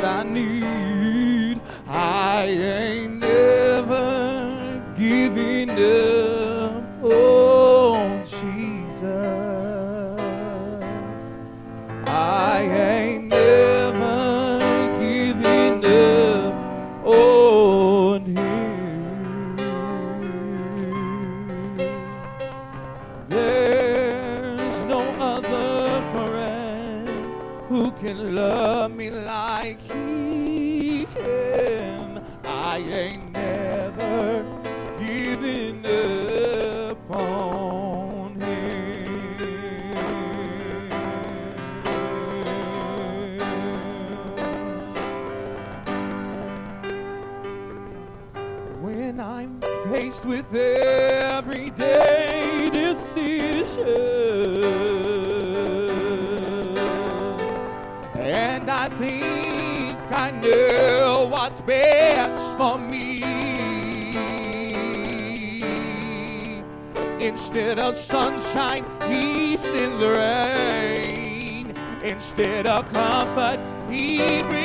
what I need. Instead of sunshine, peace in the rain. Instead of comfort, he brings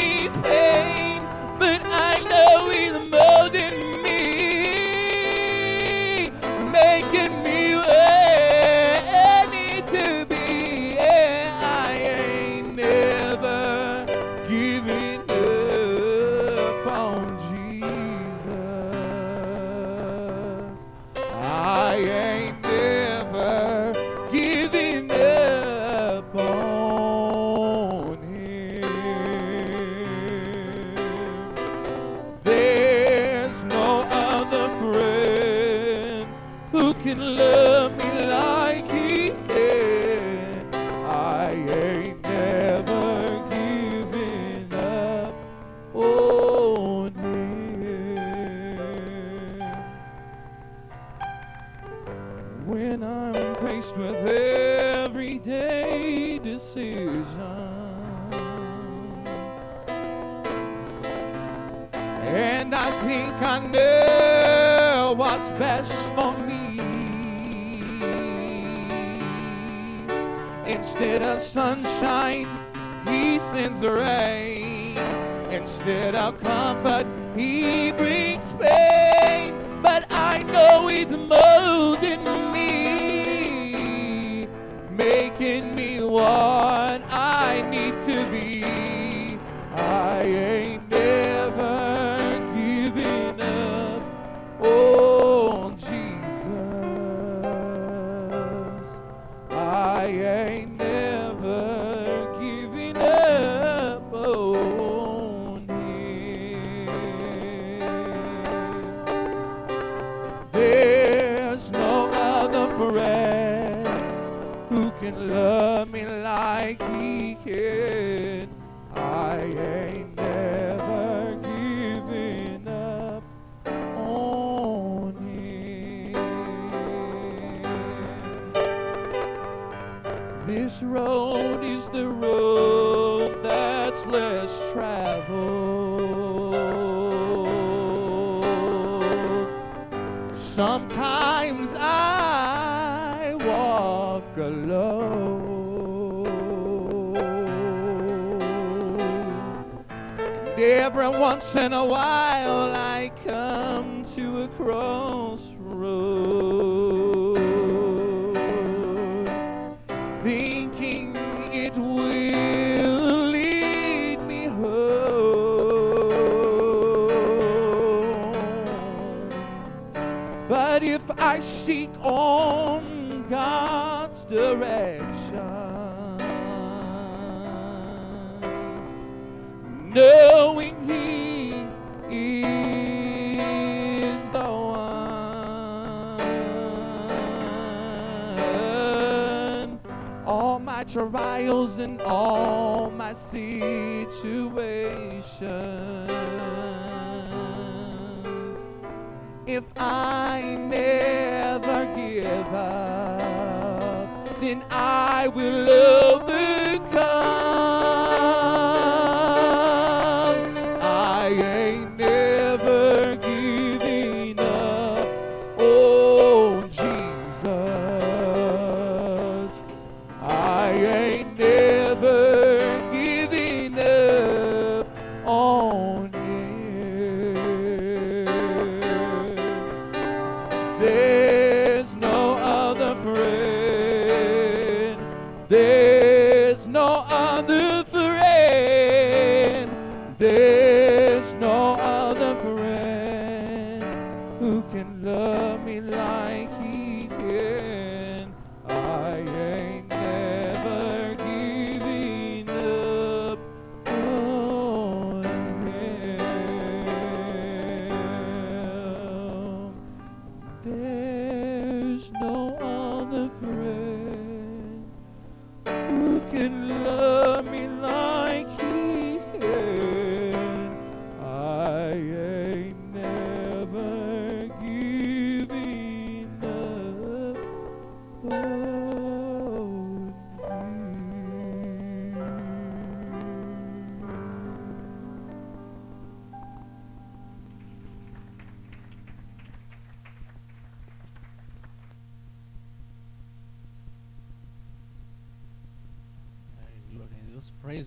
trials and all my situations.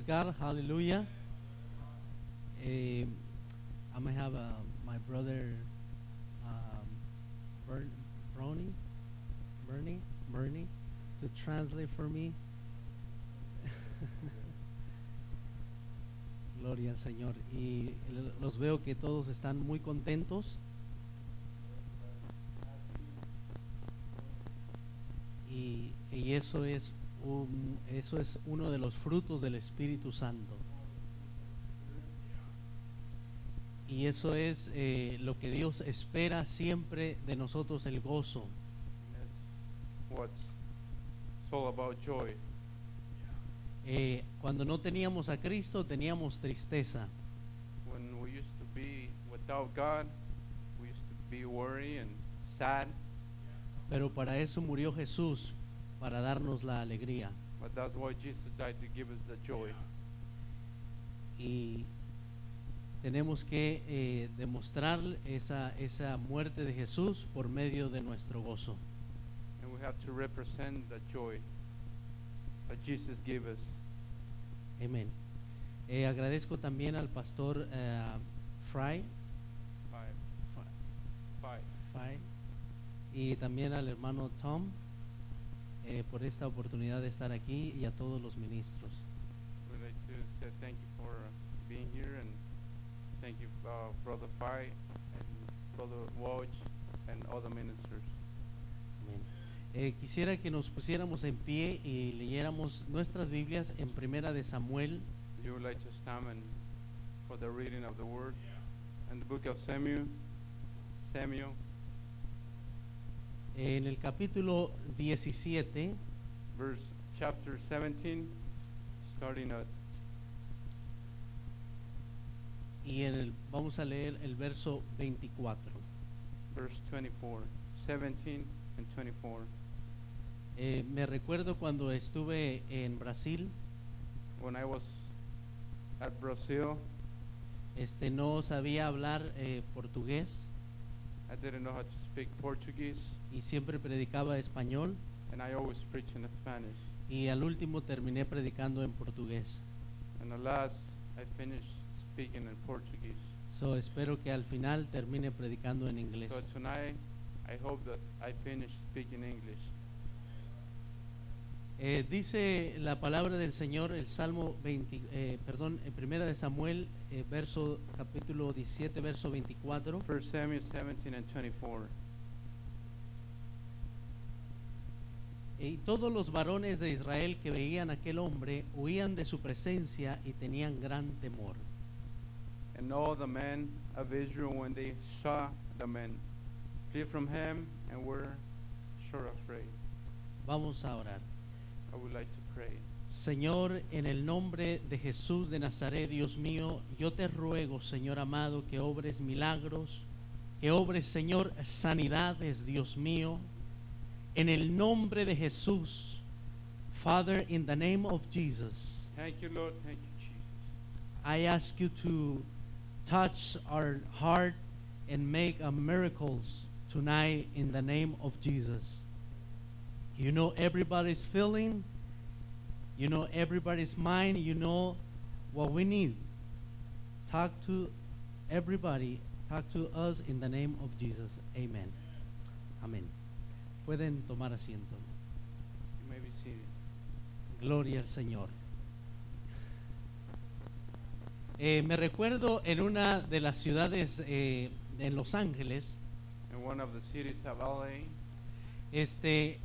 God. Hallelujah. I'm going to have uh, my brother um, Brony, Bernie, Bernie to translate for me. Gloria al Señor. Y los veo que todos están muy contentos. Y, y eso es un- eso es uno de los frutos del Espíritu Santo. Y eso es eh, lo que Dios espera siempre de nosotros, el gozo. All about joy. Eh, cuando no teníamos a Cristo teníamos tristeza, When we used to be without God, we used to be worried and sad, pero para eso murió Jesús, para darnos la alegría. but that's why Jesus died to give us the joy. Y tenemos que eh, demostrar esa, esa muerte de Jesús por medio de nuestro gozo. And we have to represent the joy that Jesus gave us. Amén. Eh, agradezco también al pastor eh, Fry, Five. Five. Fry y también al hermano Tom eh, por esta oportunidad de estar aquí y a todos los ministros. We'd like to say thank you for uh, being here and thank you, uh, Brother Five and Brother Woj and other ministers. Amén. Eh, quisiera que nos pusiéramos en pie y leyéramos nuestras Biblias en Primera de Samuel, You would like to stand and for the reading of the word and the book of Samuel. Samuel, en el capítulo 17, verse chapter 17, starting at y en el, vamos a leer el verso 24. verse 24. 17 and 24. Eh, me recuerdo cuando estuve en Brasil, When I was at Brazil, este, no sabía hablar eh, portugués I didn't know how to speak Portuguese, y siempre predicaba español and I always preach in Spanish. y al último terminé predicando en portugués. And alas, I finished speaking in Portuguese. So, espero que al final termine predicando en inglés. So tonight, I hope that I finish speaking English. Eh, dice la palabra del Señor, el Salmo 20, eh, perdón, en primera de Samuel, eh, verso capítulo 17, verso 24. 1 Samuel 17 and 24. Y todos los varones de Israel que veían a aquel hombre huían de su presencia y tenían gran temor. And all the men of Israel, when they saw the men, fled from him and were sure afraid. Vamos a orar. I would like to pray. Señor, en el nombre de Jesús de Nazaret, Dios mío, yo te ruego, Señor amado, que obres milagros, que obres, Señor, sanidades, Dios mío, en el nombre de Jesús. Father, in the name of Jesus, Thank you, Lord. Thank you, Jesus. I ask you to touch our heart and make a miracles tonight in the name of Jesus. You know everybody's feeling, you know everybody's mind, you know what we need. talk to everybody, talk to us in the name of Jesus. Amen. Amén. Pueden tomar asiento. Gloria al Señor. Eh, me recuerdo en una de las ciudades eh, en Los Ángeles, In one of the cities of LA, este,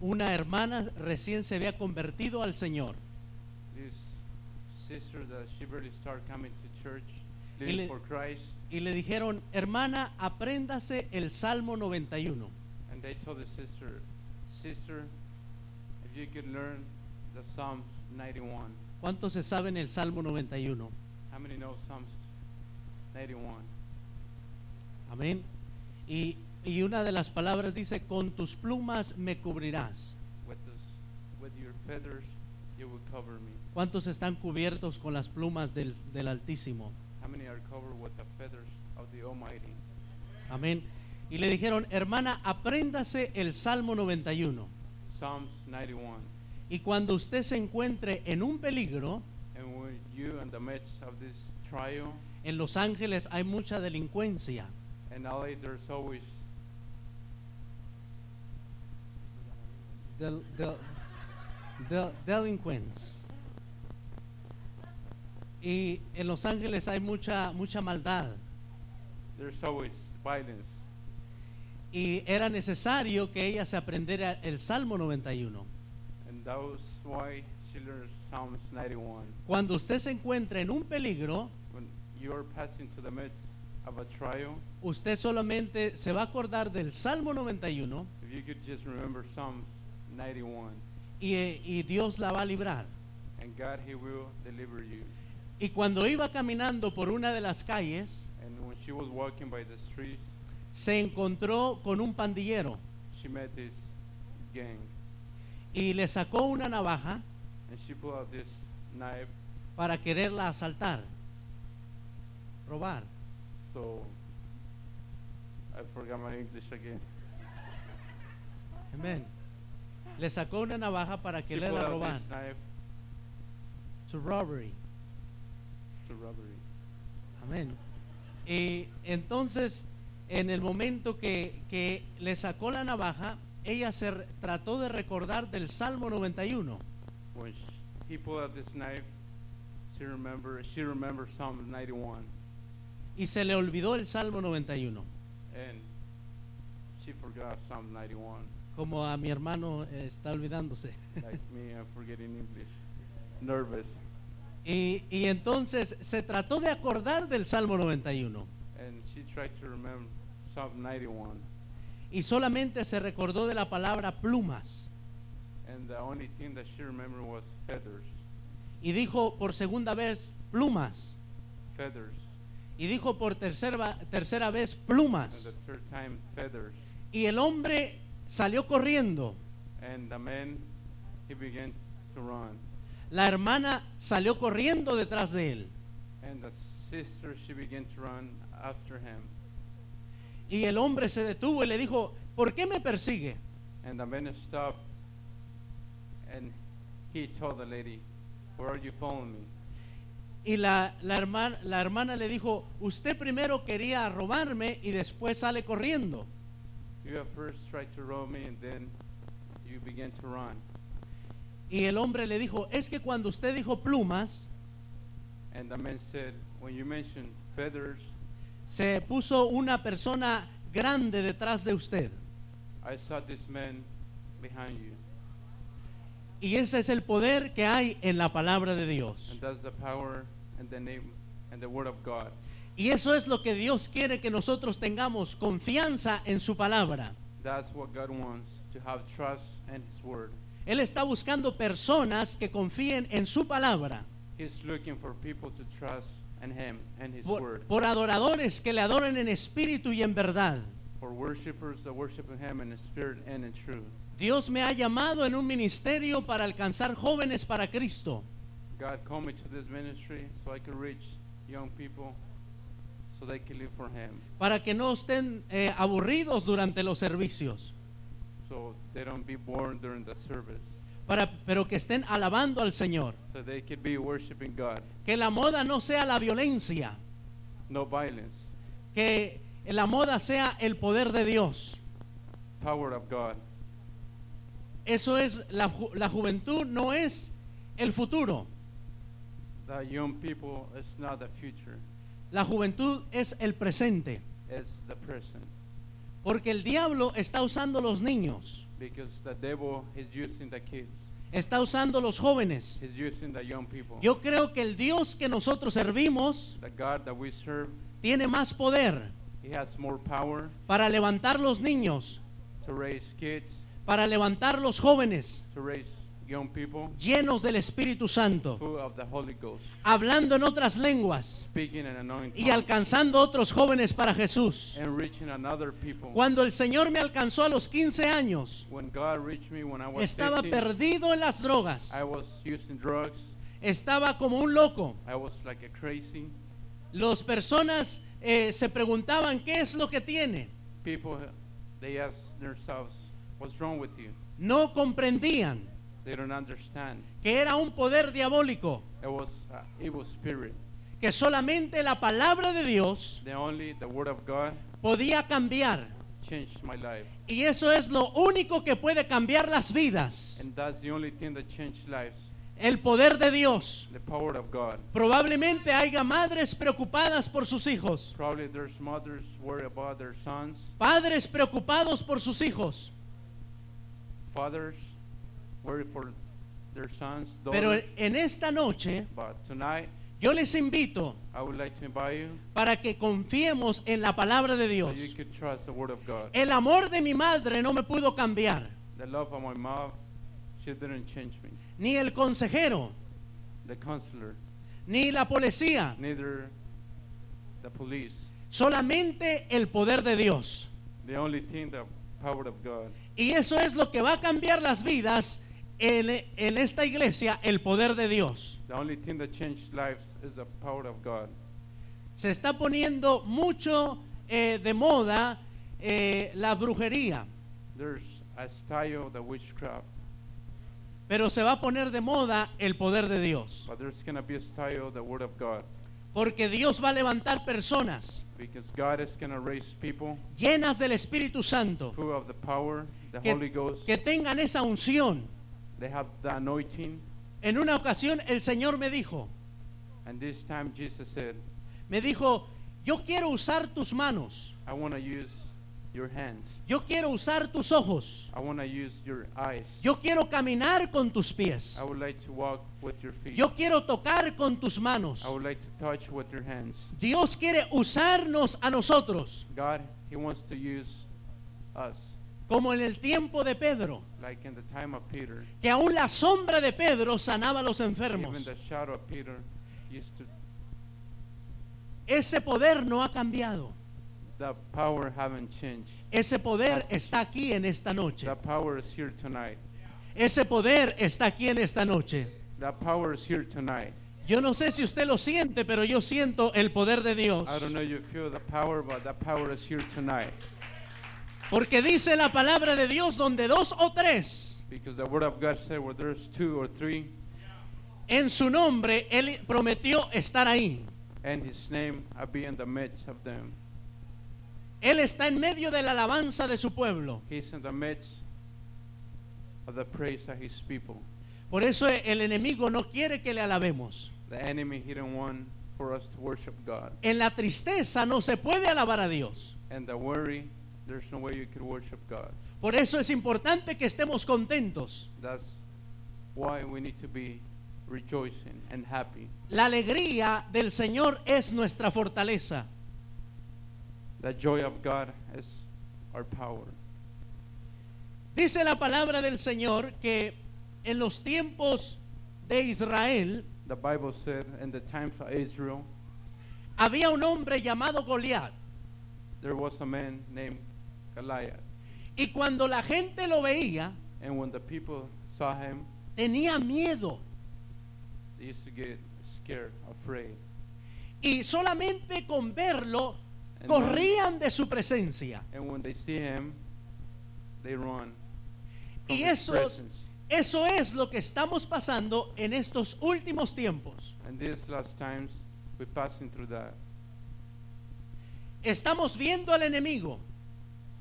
una hermana recién se había convertido al Señor. Y le- Y le dijeron, hermana, apréndase el Salmo 91. They told the sister, sister, if you could learn the Psalms 91. ¿Cuántos se saben el Salmo 91? How many know Psalms 91? Amén. Y, y una de las palabras dice, con tus plumas me cubrirás. With, this, with your feathers, you will cover me. ¿Cuántos están cubiertos con las plumas del, del Altísimo? How many are covered with the feathers of the Almighty? Amén. Y le dijeron, hermana, apréndase el Salmo 91. Psalms 91. Y cuando usted se encuentre en un peligro, And you in the midst of this trial, en Los Ángeles hay mucha delincuencia. in LA there's always Del, del- del- delinquents. Y en Los Ángeles hay mucha, mucha maldad. there's always violence. Y era necesario que ella se aprendiera el Salmo 91. And that was why she learned Psalms 91. Cuando usted se encuentra en un peligro, When you're passing to the midst of a trial, usted solamente se va a acordar del Salmo 91 if you could just remember Psalms 91, y, y Dios la va a librar. and God, He will deliver you. Y cuando iba caminando por una de las calles, And when she was walking by the streets, se encontró con un pandillero she met this gang, y le sacó una navaja and she pulled out this knife. para quererla asaltar, robar. So I forgot my English again. Amén. Le sacó una navaja para quererla out robar. To robbery. to robbery. Amén. Y entonces, en el momento que, que le sacó la navaja, ella se trató de recordar del Salmo 91. When sh he pulled out this knife, she remembered she remembered Psalm 91, Y se le olvidó el Salmo 91. and she forgot Psalm 91. Como a mi hermano eh, está olvidándose. like me, I'm forgetting English. Nervous. Y, y entonces se trató de acordar del Salmo 91. And she tried to remember Psalm 91. Y solamente se recordó de la palabra plumas. And the only thing that she remembered was feathers. Y dijo por segunda vez plumas. Feathers. Y dijo por tercera, tercera vez And plumas. the third time, feathers. Y el hombre salió corriendo. And the man, he began to run. La hermana salió corriendo detrás de él. And the sister, she began to run after him. Y el hombre se detuvo y le dijo, ¿por qué me persigue? And the man stopped. And he told the lady, Where are you following me? Y la, la, hermana, la hermana le dijo, usted primero quería robarme y después sale corriendo. You at first tried to rob me, and then you began to run. Y el hombre le dijo, es que cuando usted dijo plumas, And the man said, When you mentioned feathers, se puso una persona grande detrás de usted. I saw this man behind you. Y ese es el poder que hay en la palabra de Dios. And that's the power and the name and the word of God. Y eso es lo que Dios quiere que nosotros tengamos, confianza en su palabra. That's what God wants to have trust in His word. Él está buscando personas que confíen en su palabra. He's looking for people to trust in Him and His Por, word. por adoradores que le adoren en espíritu y en verdad. For worshipers that worship Him in spirit and in truth. Dios me ha llamado en un ministerio para alcanzar jóvenes para Cristo. God called me to this ministry so I could reach young people so they can live for Him. Para que no estén eh, aburridos durante los servicios. So they don't be bored during the service. Para, pero que estén alabando al Señor. So they could be worshiping God. Que la moda no sea la violencia. no violence, que la moda sea el poder de Dios. power of God. Eso es, la, ju- la juventud no es el futuro. The young people is not the future, La juventud es el presente. it's the present. Porque el diablo está usando los niños, Because the devil is using the kids, está usando los jóvenes. he's using the young people. Yo creo que el Dios que nosotros servimos The God that we serve, tiene más poder he has more power para levantar los niños, to raise kids, para levantar los jóvenes to raise young people llenos del Espíritu Santo, full of the Holy Ghost, hablando en otras lenguas speaking in y alcanzando otros jóvenes para Jesús. and reaching another people. Cuando el Señor me alcanzó a los 15 años, When God reached me when I was estaba 15, perdido en las drogas, I was using drugs. estaba como un loco. I was like a crazy. Las personas eh, se preguntaban qué es lo que tiene. People, they ask themselves, what's wrong with you? No comprendían They don't understand. que era un poder diabólico, It was an evil spirit. que solamente la palabra de Dios The only, the word of God podía cambiar. changed my life. Y eso es lo único que puede cambiar las vidas. And that's the only thing that changed lives. El poder de Dios. The power of God. Probablemente haya madres preocupadas por sus hijos, Probably there's mothers worried about their sons, padres preocupados por sus hijos, fathers their sons, pero en esta noche But tonight, yo les invito I would like to invite you para que confiemos en la palabra de Dios. that you could trust the word of God. El amor de mi madre no me pudo cambiar, The love of my mom, she didn't change me. ni el consejero, The counselor, ni la policía, neither the police. solamente el poder de Dios. The only thing, the power of God. Y eso es lo que va a cambiar las vidas en, en esta iglesia, el poder de Dios. The only thing that changed lives is the power of God. Se está poniendo mucho eh, de moda eh, la brujería, There's a style, the witchcraft, pero se va a poner de moda el poder de Dios. but there's going to be a style, the word of God. Porque Dios va a levantar personas Because God is going to raise people llenas del Espíritu Santo full of the power, the Holy Ghost. que tengan esa unción. They have the anointing. En una ocasión el Señor me dijo, And this time Jesus said, me dijo, yo quiero usar tus manos, I want to use your hands. yo quiero usar tus ojos, I want to use your eyes. yo quiero caminar con tus pies, I would like to walk with your feet. yo quiero tocar con tus manos. I would like to touch with your hands. Dios quiere usarnos a nosotros, God, He wants to use us, como en el tiempo de Pedro, like in the time of Peter. que aún la sombra de Pedro sanaba a los Even enfermos. the shadow of Peter used to. Ese poder no ha cambiado. The power haven't changed. Ese poder está aquí en esta noche. The power is here tonight. Ese poder está aquí en esta noche. The power is here tonight. Yo no sé si usted lo siente, pero yo siento el poder de Dios. I don't know you feel the power, but the power is here tonight. Porque dice la palabra de Dios donde dos o tres Because the word of God said, where there's two or three, en su nombre, Él prometió estar ahí. and His name, I be in the midst of them. Él está en medio de la alabanza de su pueblo. He's in the midst of the praise of His people. Por eso el enemigo no quiere que le alabemos. The enemy, he didn't want for us to worship God. En la tristeza no se puede alabar a Dios. And the worry, there's no way you could worship God. Por eso es importante que estemos contentos. That's why we need to be rejoicing and happy. La alegría del Señor es nuestra fortaleza. The joy of God is our power. Dice la palabra del Señor que en los tiempos de Israel The Bible said in the times of Israel, había un hombre llamado Goliat. there was a man named Goliath. Y cuando la gente lo veía, And when the people saw him, tenía miedo. they used to get scared, afraid. Y solamente con verlo, And corrían de su presencia. And when they see him, they run Y eso, presence. eso es lo que estamos pasando en estos últimos tiempos. And these last times, we're passing through that. Estamos viendo al enemigo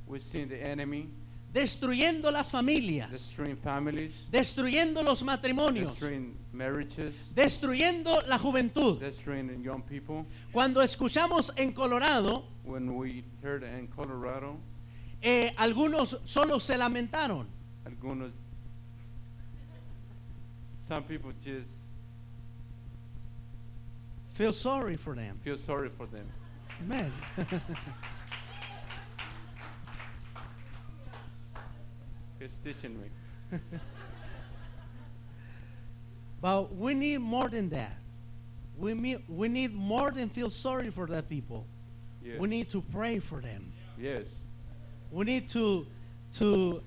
We've seen the enemy destruyendo las familias, destroying families, destruyendo los matrimonios, destroying marriages, destruyendo la juventud. destroying young people. Cuando escuchamos en Colorado, When we heard in Colorado, eh, algunos solo se lamentaron. algunos, some people just Feel sorry for them. feel sorry for them. Amen. He's teaching me. But we need more than that. We, me- we need more than feel sorry for that people. Yes. We need to pray for them. yes. We need to to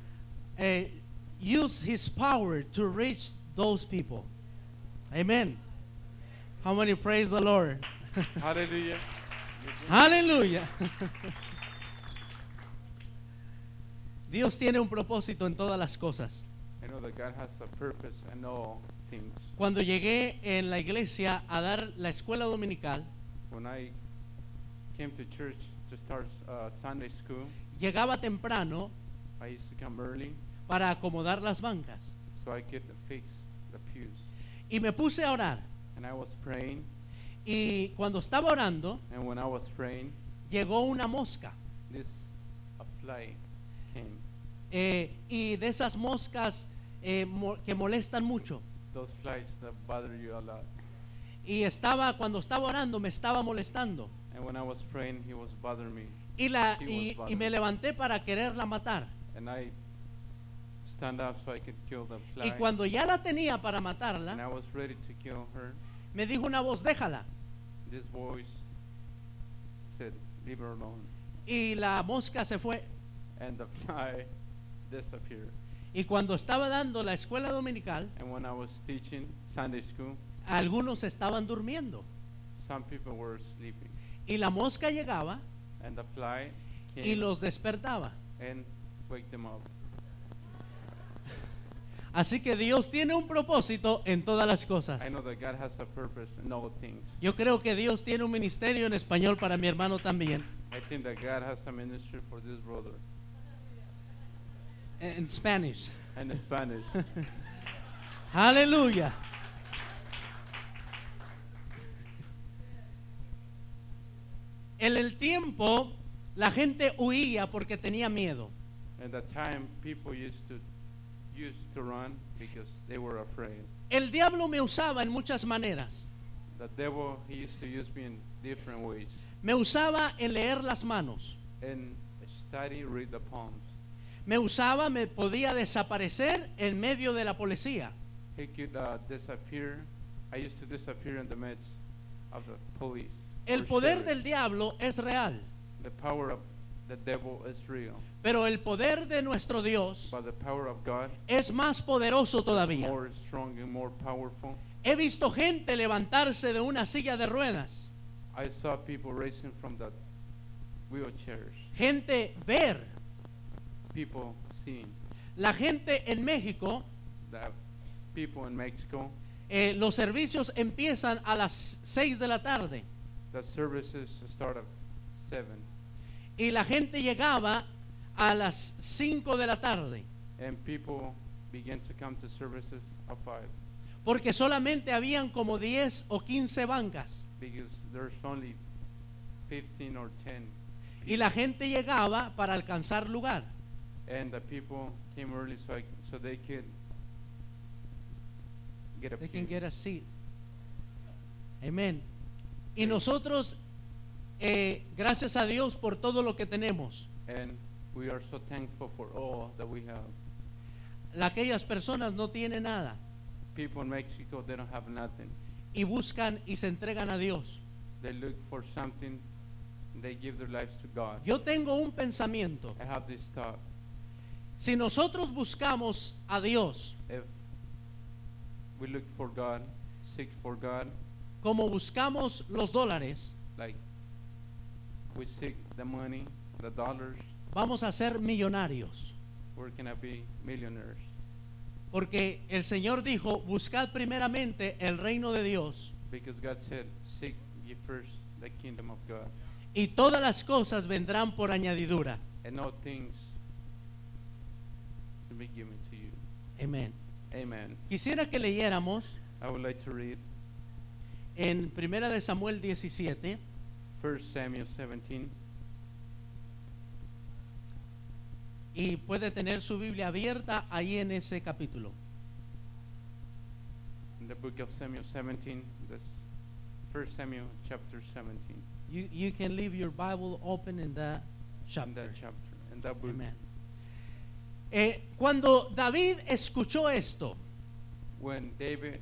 uh, use His power to reach those people. Amen. How many praise the Lord? Hallelujah. Aleluya. Dios tiene un propósito en todas las cosas. I know that God has a purpose in all things. Cuando llegué en la iglesia a dar la escuela dominical, When I came to church to start uh, Sunday school, llegaba temprano I used to come early para acomodar las bancas so I could fix the pews. y me puse a orar. And I was praying, Y cuando estaba orando, and when I was praying, llegó una mosca. this a fly. Eh, y de esas moscas eh, mo- que molestan mucho. Those flies that bother you a lot. Y estaba, cuando estaba orando, me estaba molestando. And when I was praying, he was bothering me. Y, la, y, me levanté para quererla matar. And I stand up so I could kill the fly. Y cuando ya la tenía para and I matarla, was ready to kill her, me dijo una voz, déjala. this voice said, leave her alone. Y la mosca se fue. And the fly disappeared. Y cuando estaba dando la escuela dominical, And when I was teaching Sunday school, algunos estaban durmiendo. some people were sleeping. Y la mosca llegaba And the fly y came los despertaba. and wake them up. Así que Dios tiene un propósito en todas las cosas. I know that God has a purpose in all things. Yo creo que Dios tiene un ministerio en español para mi hermano también. I think that God has a ministry for this brother. En Spanish. In Spanish. Aleluya. En el tiempo la gente huía porque tenía miedo. At that time, people used to used to run because they were afraid. El diablo me usaba en muchas maneras. The devil he used to use me in different ways. Me usaba en leer las manos. And study, read the palms. Me usaba, me podía desaparecer en medio de la policía. He could uh, disappear. I used to disappear in the midst of the police. El or poder sheriff. del diablo es real, The power of the devil is real, pero el poder de nuestro Dios but the power of God es más poderoso todavía. more strong and more powerful. He visto gente levantarse de una silla de ruedas, I saw people racing from the wheelchairs. gente ver. People seeing La gente en México, that people in Mexico, eh, los servicios empiezan a las 6 de la tarde. The services start at seven, y la gente llegaba a las 5 de la tarde. And people begin to come to services at five. Porque solamente habían como 10 o 15 bancas. Because there's only 15 or 10 y la gente llegaba para alcanzar lugar. And the people came early so I, so they could get a They pew. can get a seat. Amén. Y nosotros, eh, gracias a Dios por todo lo que tenemos. and we are so thankful for all that we have La- Aquellas personas no tienen nada people in Mexico they don't have nothing y buscan y se entregan a Dios. they look for something they give their lives to God Yo tengo un pensamiento. I have this thought Si nosotros buscamos a Dios if we look for God seek for God como buscamos los dólares, like we seek the money the dollars vamos a ser millonarios. we're gonna be millionaires Porque el Señor dijo, buscad primeramente el reino de Dios because God said seek ye first the kingdom of God y todas las cosas vendrán por añadidura. and all things will be given to you. Amén. Amen. Quisiera que leyéramos I would like to read en Primera de Samuel 17, 1 Samuel 17. y puede tener su Biblia abierta ahí en ese capítulo. In the book of Samuel 17, this 1 Samuel chapter 17. You, you can leave your Bible open in that In chapter. that chapter. In that book. Amen. Eh, cuando David escuchó esto, When David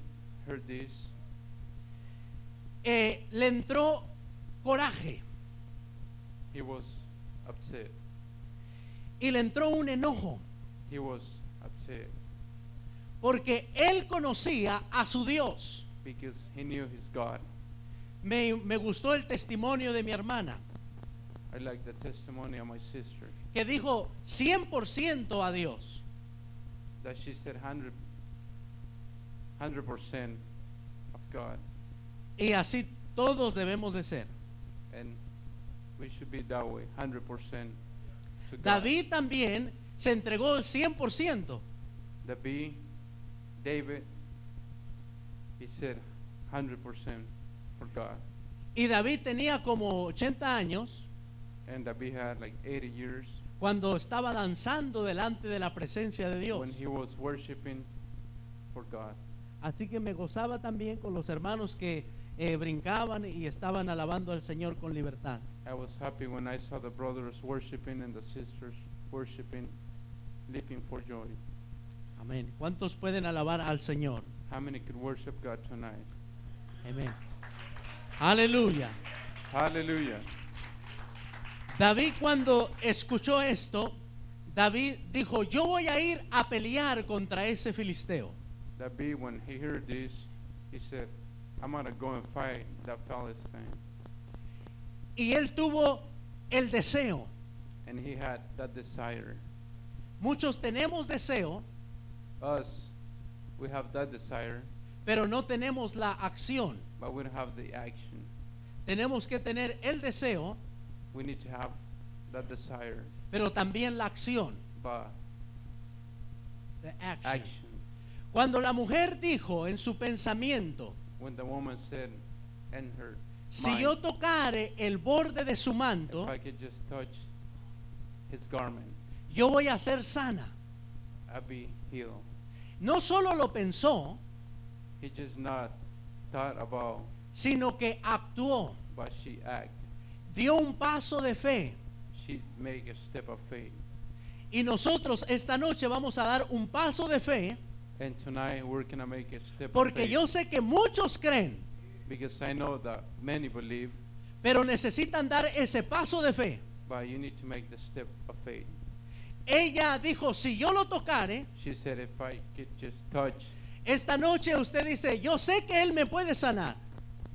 heard this, eh, le entró coraje he was upset. y le entró un enojo, He was upset porque él conocía a su Dios. because he knew his God. Me, me gustó el testimonio de mi hermana, I like the testimony of my sister que dijo 100% a Dios. that she said 100 100% of God Y así todos debemos de ser. and we should be that way 100% to God. David también se entregó el 100%. David, David, he said 100% for God. Y David tenía como 80 años And David had like 80 years cuando estaba danzando delante de la presencia de Dios. when he was worshiping for God. Así que me gozaba también con los hermanos que eh, brincaban y estaban alabando al Señor con libertad. I was happy when I saw the brothers worshiping and the sisters worshiping, leaping for joy. Amén. ¿Cuántos pueden alabar al Señor? How many could worship God tonight? Amén. Aleluya. Hallelujah. David cuando escuchó esto, David dijo, yo voy a ir a pelear contra ese filisteo. David, when he heard this, he said, I'm going to go and fight that Palestine. Y él tuvo el deseo. And he had that desire. Muchos tenemos deseo, Us, we have that desire, pero no tenemos la acción. but we don't have the action. Tenemos que tener el deseo, We need to have that desire, pero también la acción. but The action. action. Cuando la mujer dijo en su pensamiento, When the woman said in her si mind, yo tocare el borde de su manto, if I could just touch his garment, yo voy a ser sana. I'd be healed. No solo lo pensó, He just not thought about, sino que actuó, but she act. Dio un paso de fe. She make a step of faith. Y nosotros esta noche vamos a dar un paso de fe, And tonight we're gonna make a step of porque faith. yo sé que muchos creen, because I know that many believe, pero necesitan dar ese paso de fe. but you need to make the step of faith. Ella dijo, si yo lo tocare, She said, if I could just touch, esta noche usted dice, yo sé que Él me puede sanar,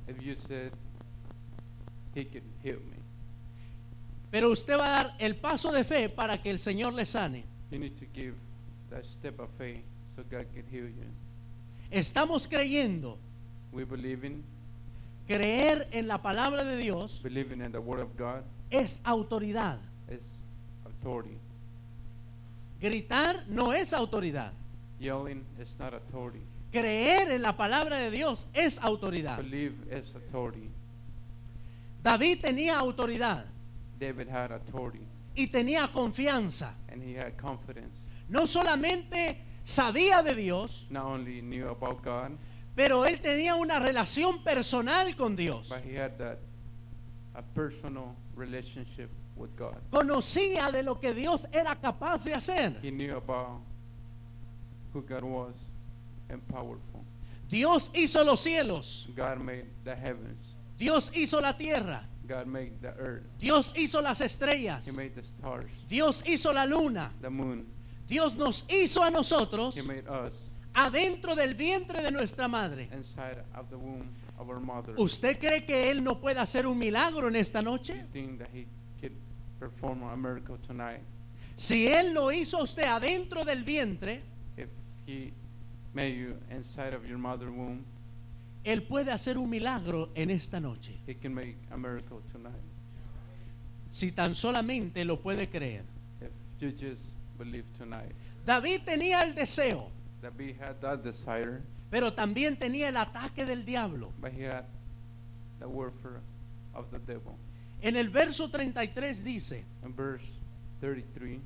if you said he could heal me, pero usted va a dar el paso de fe para que el Señor le sane. you need to give that step of faith so God can heal you. Estamos creyendo, We believe in, creer en la palabra de Dios believing in the word of God es autoridad. is authority. Gritar no es autoridad. Yelling is not authority. Creer en la palabra de Dios es autoridad. Believe is authority. David tenía autoridad David had authority y tenía confianza. and he had confidence. No solamente sabía de Dios, Not only knew about God, pero él tenía una relación personal con Dios. but he had that a personal relationship with God. Conocía de lo que Dios era capaz de hacer. He knew about who God was and powerful. Dios hizo los cielos, God made the heavens. Dios hizo la tierra, God made the earth. Dios hizo las estrellas, He made the stars, Dios hizo la luna, the moon. Dios nos hizo a nosotros He made us adentro del vientre de nuestra madre. inside of the womb of our mother. ¿Usted cree que Él no puede hacer un milagro en esta noche? Si Él lo hizo a usted adentro del vientre, If he made you inside of your mother womb, Él puede hacer un milagro en esta noche. he can make a miracle tonight. si tan solamente lo puede creer. if you just believe tonight. David tenía el deseo, we had that desire, pero también tenía el ataque del diablo. but he had the warfare of the devil. En el verso 33 dice, In verse 33,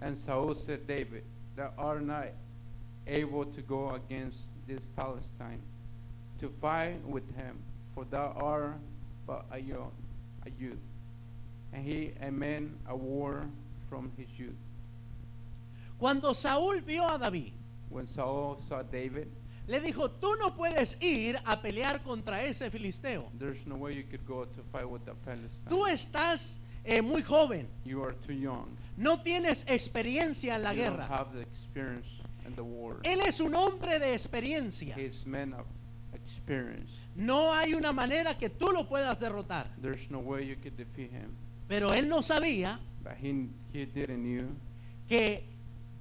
and Saul said, David, thou art not able to go against this Palestine to fight with him, for thou art but a young, a youth, and he a man of war from his youth. cuando Saúl vio a David, When Saul saw David, le dijo, tú no puedes ir a pelear contra ese filisteo. there's no way you could go to fight with the Philistine. Tú estás eh, muy joven, You are too young. no tienes experiencia en la you don't guerra. have the experience in the war. Él es un hombre de experiencia. He's man of experience. No hay una manera que tú lo puedas derrotar. There's no way you could defeat him. Pero él no sabía But he, he didn't knew que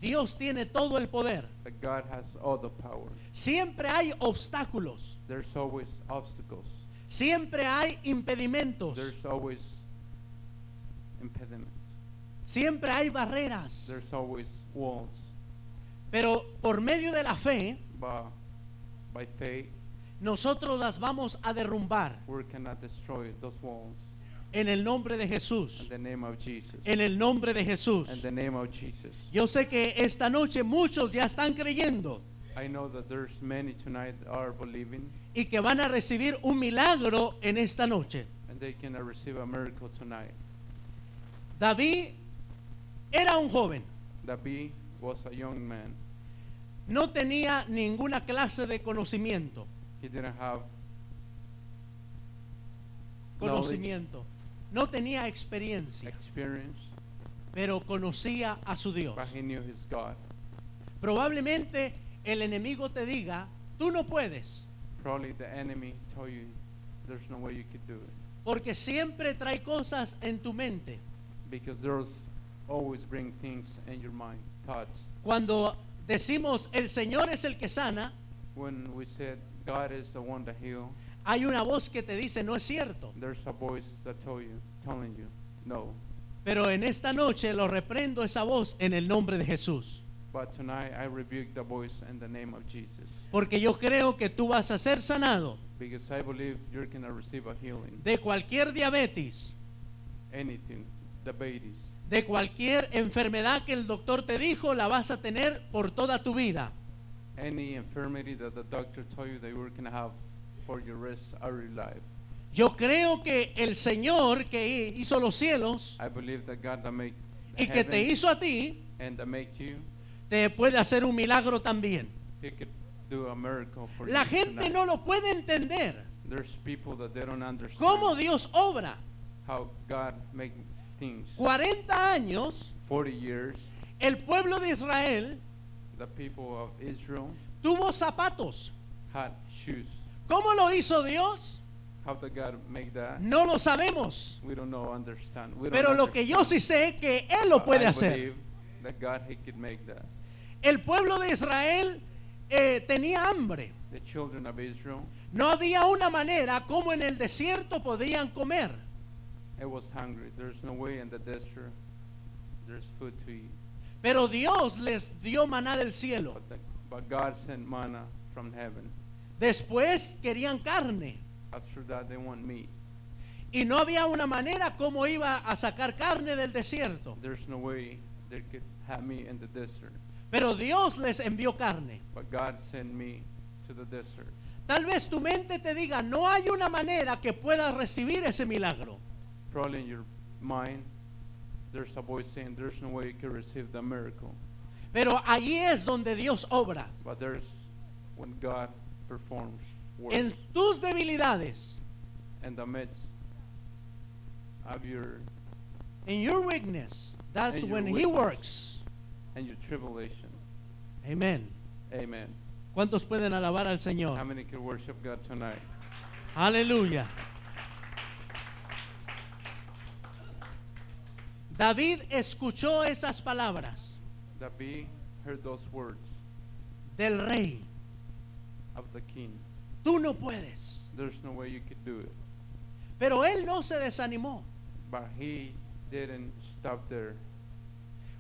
Dios tiene todo el poder. that God has all the power. Siempre hay obstáculos, There's always obstacles. siempre hay impedimentos, There's always impediments. siempre hay barreras. There's always walls. Pero por medio de la fe, But by faith, nosotros las vamos a derrumbar we cannot destroy those walls. en el nombre de Jesús. In the name of Jesus. En el nombre de Jesús. In the name of Jesus. Yo sé que esta noche muchos ya están creyendo I know that there's many tonight that are believing y que van a recibir un milagro en esta noche. and they can receive a miracle tonight. David era un joven, David was a young man. No tenía ninguna clase de conocimiento. He didn't have Conocimiento. No tenía experiencia, experience, pero conocía a su Dios. but he knew his God. Probablemente el enemigo te diga, tú no puedes, Probably the enemy told you there's no way you could do it porque siempre trae cosas en tu mente. because there's always bring things in your mind, thoughts. Cuando decimos el Señor es el que sana, When we said God is the one that heal, hay una voz que te dice, no es cierto. there's a voice that told you, telling you, no. Pero en esta noche lo reprendo esa voz en el nombre de Jesús. But tonight I rebuke the voice in the name of Jesus Porque yo creo que tú vas a ser sanado because I believe you're gonna receive a healing. de cualquier diabetes, Anything, diabetes, de cualquier enfermedad que el doctor te dijo, la vas a tener por toda tu vida. any infirmity that the doctor told you that you were gonna have for your rest of your life. Yo creo que el Señor que hizo los cielos I believe that God that the y que te hizo a ti, and that make you, te puede hacer un milagro también. He could do a miracle for La you gente tonight. no lo puede entender. There's people that they don't understand ¿Cómo Dios obra? how God make things. 40 años, 40 years, el pueblo de Israel the people of Israel tuvo zapatos. had shoes. ¿Cómo lo hizo Dios? How did God make that? No lo sabemos. We don't know, understand. We don't Pero lo que yo sí understand. sé que Él lo puede I hacer. that God he could make that. El pueblo de Israel eh, tenía hambre. The children of Israel, No había una manera como en el desierto podían comer. It was hungry. There's no way in the desert there's food to eat. Pero Dios les dio maná del cielo. But, the, but God sent manna from heaven. Después querían carne. After that, they want meat. Y no había una manera como iba a sacar carne del desierto. There's no way they could have me in the desert. Pero Dios les envió carne. But God sent me to the desert. Tal vez tu mente te diga, no hay una manera que puedas recibir ese milagro. Probably in your mind, there's a voice saying there's no way you can receive the miracle. Pero allí es donde Dios obra. But there's when God performs work En tus debilidades, in the midst of your in your weakness, that's when He works. and your tribulation. Amén. Amen. ¿Cuántos pueden alabar al Señor? How many can worship God tonight? Aleluya. David escuchó esas palabras David heard those words del rey. of the king. Tú no puedes. There's no way you could do it. Pero él no se desanimó. But he didn't stop there.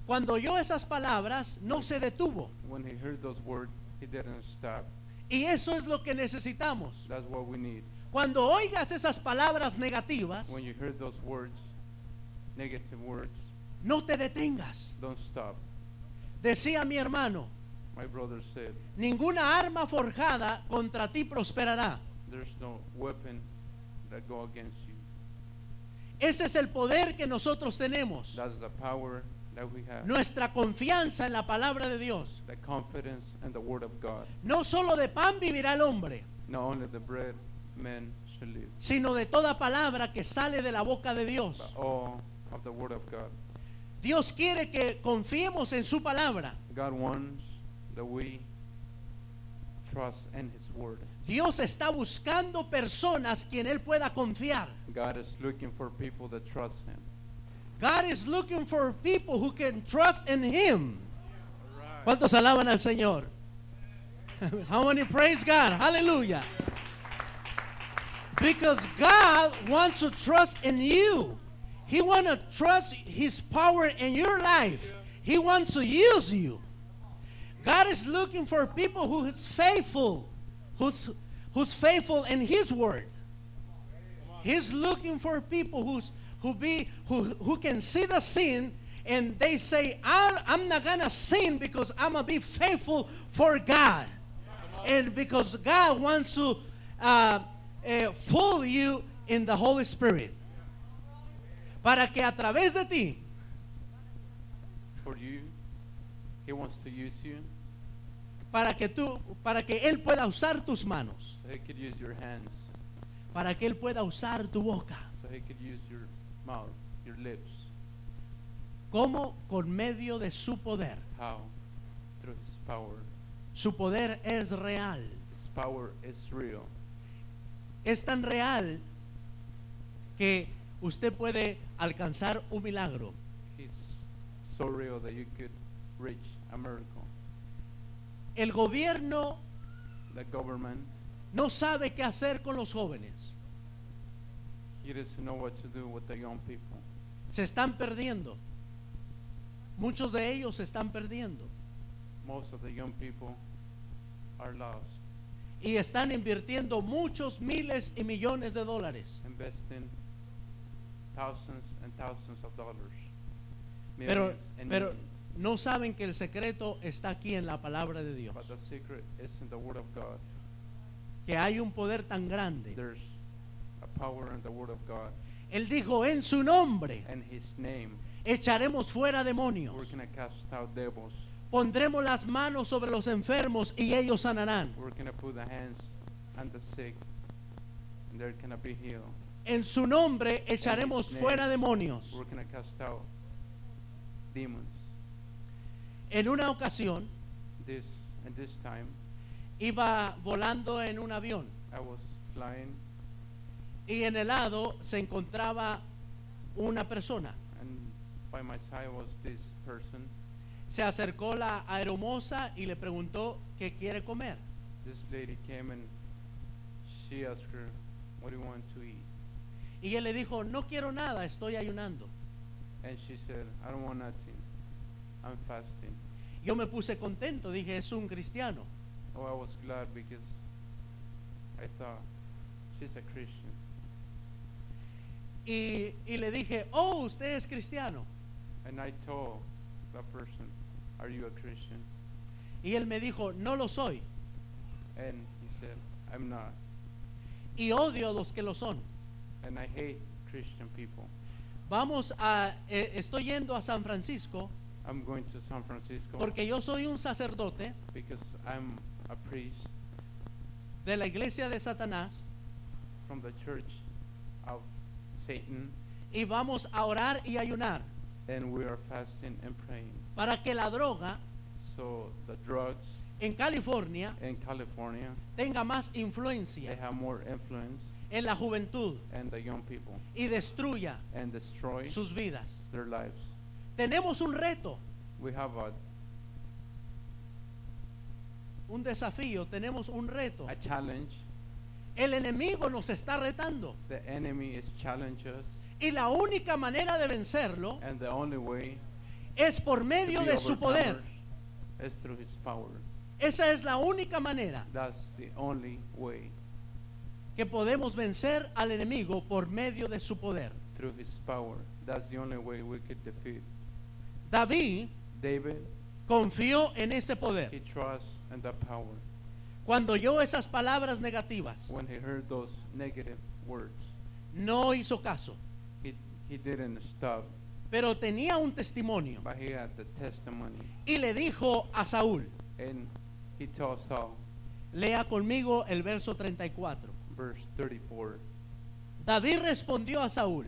Cuando oyó esas palabras, no se detuvo. When he heard those words, he didn't stop. Y eso es lo que necesitamos. That's what we need. Cuando oigas esas palabras negativas, When you hear those words, negative words, no te detengas. don't stop. Decía mi hermano, My brother said, ninguna arma forjada contra ti prosperará. there's no weapon that go against you. Ese es el poder que nosotros tenemos. That's the power that we have. Nuestra confianza en la palabra de Dios. The confidence and the word of God. No solo de pan vivirá el hombre, Not only the bread men should live, sino de toda palabra que sale de la boca de Dios. but all of the word of God. Dios quiere que confiemos en su palabra. God wants that we trust in His word. Dios está buscando personas quien Él pueda confiar. God is looking for people that trust Him. God is looking for people who can trust in Him. ¿Cuántos alaban al Señor? How many praise God? Hallelujah. Because God wants to trust in you. He wants to trust His power in your life. He wants to use you. God is looking for people who is faithful, who's, who's faithful in His word. He's looking for people who's, who, be, who, who can see the sin and they say, I'm, not going to sin because I'm going to be faithful for God. And because God wants to uh, uh, fool you in the Holy Spirit. Para que a través de ti For you, He wants to use you para que tú para que él pueda usar tus manos so He could use your hands, para que él pueda usar tu boca so He could use your mouth, your lips. como con medio de su poder How? Through His power. su poder es real His power is real. es tan real que usted puede alcanzar un milagro. He's so real that you could reach a miracle. el gobierno The government, no sabe qué hacer con los jóvenes. He doesn't know what to do with the young people. se están perdiendo. Muchos de ellos se están perdiendo. Most of the young people are lost, y están invirtiendo muchos miles y millones de dólares. Investing thousands and thousands of dollars. pero, and pero millions. no saben que el secreto está aquí en la palabra de Dios. But the secret is in the Word of God. Que hay un poder tan grande. There's a power in the Word of God. Él dijo, en su nombre And His name, echaremos fuera demonios. we're to cast out devils. Pondremos las manos sobre los enfermos y ellos sanarán. We're to put the hands on the sick, and they're to be healed. En su nombre echaremos fuera demonios. En una ocasión This and this time, iba volando en un avión I was flying, y en el lado se encontraba una persona. and by my side was this person. Se acercó la aeromoza y le preguntó qué quiere comer. This lady came and she asked her, "What do you want to eat?" Y él le dijo, no quiero nada, estoy ayunando. And she said, "I don't want nothing. I'm fasting." Yo me puse contento, dije, es un cristiano. Oh, I was glad because I thought she's a Christian. Y, y le dije, oh, usted es cristiano. And I told that person, "Are you a Christian?" Y él me dijo, no lo soy. And he said, "I'm not." Y odio a los que lo son. And I hate Christian people. Vamos a, eh, estoy yendo a San Francisco I'm going to San Francisco porque yo soy un sacerdote because I'm a priest de la iglesia de Satanás from the church of Satan, y vamos a orar y ayunar and we are fasting and praying. para que la droga So the drugs en California in California, tenga más they influencia have more influence en la juventud and the young people y destruya and destroy sus vidas. their lives. Tenemos un reto, We have a, un desafío, tenemos un reto. a challenge. El enemigo nos está retando. The enemy is Y la única manera de vencerlo and the only way es por to medio be de su poder. is through His power. Esa es la única manera That's the only way que podemos vencer al enemigo por medio de su poder. through His power. That's the only way we could defeat David David. confió en ese He poder. trusts in the power. Cuando oyó esas palabras negativas, When he heard those negative words, no hizo caso, he he didn't stop, pero tenía un testimonio but he had the testimony, y le dijo a Saúl, and he told Saul, lea conmigo el verso 34. Verse 34. David respondió a Saúl,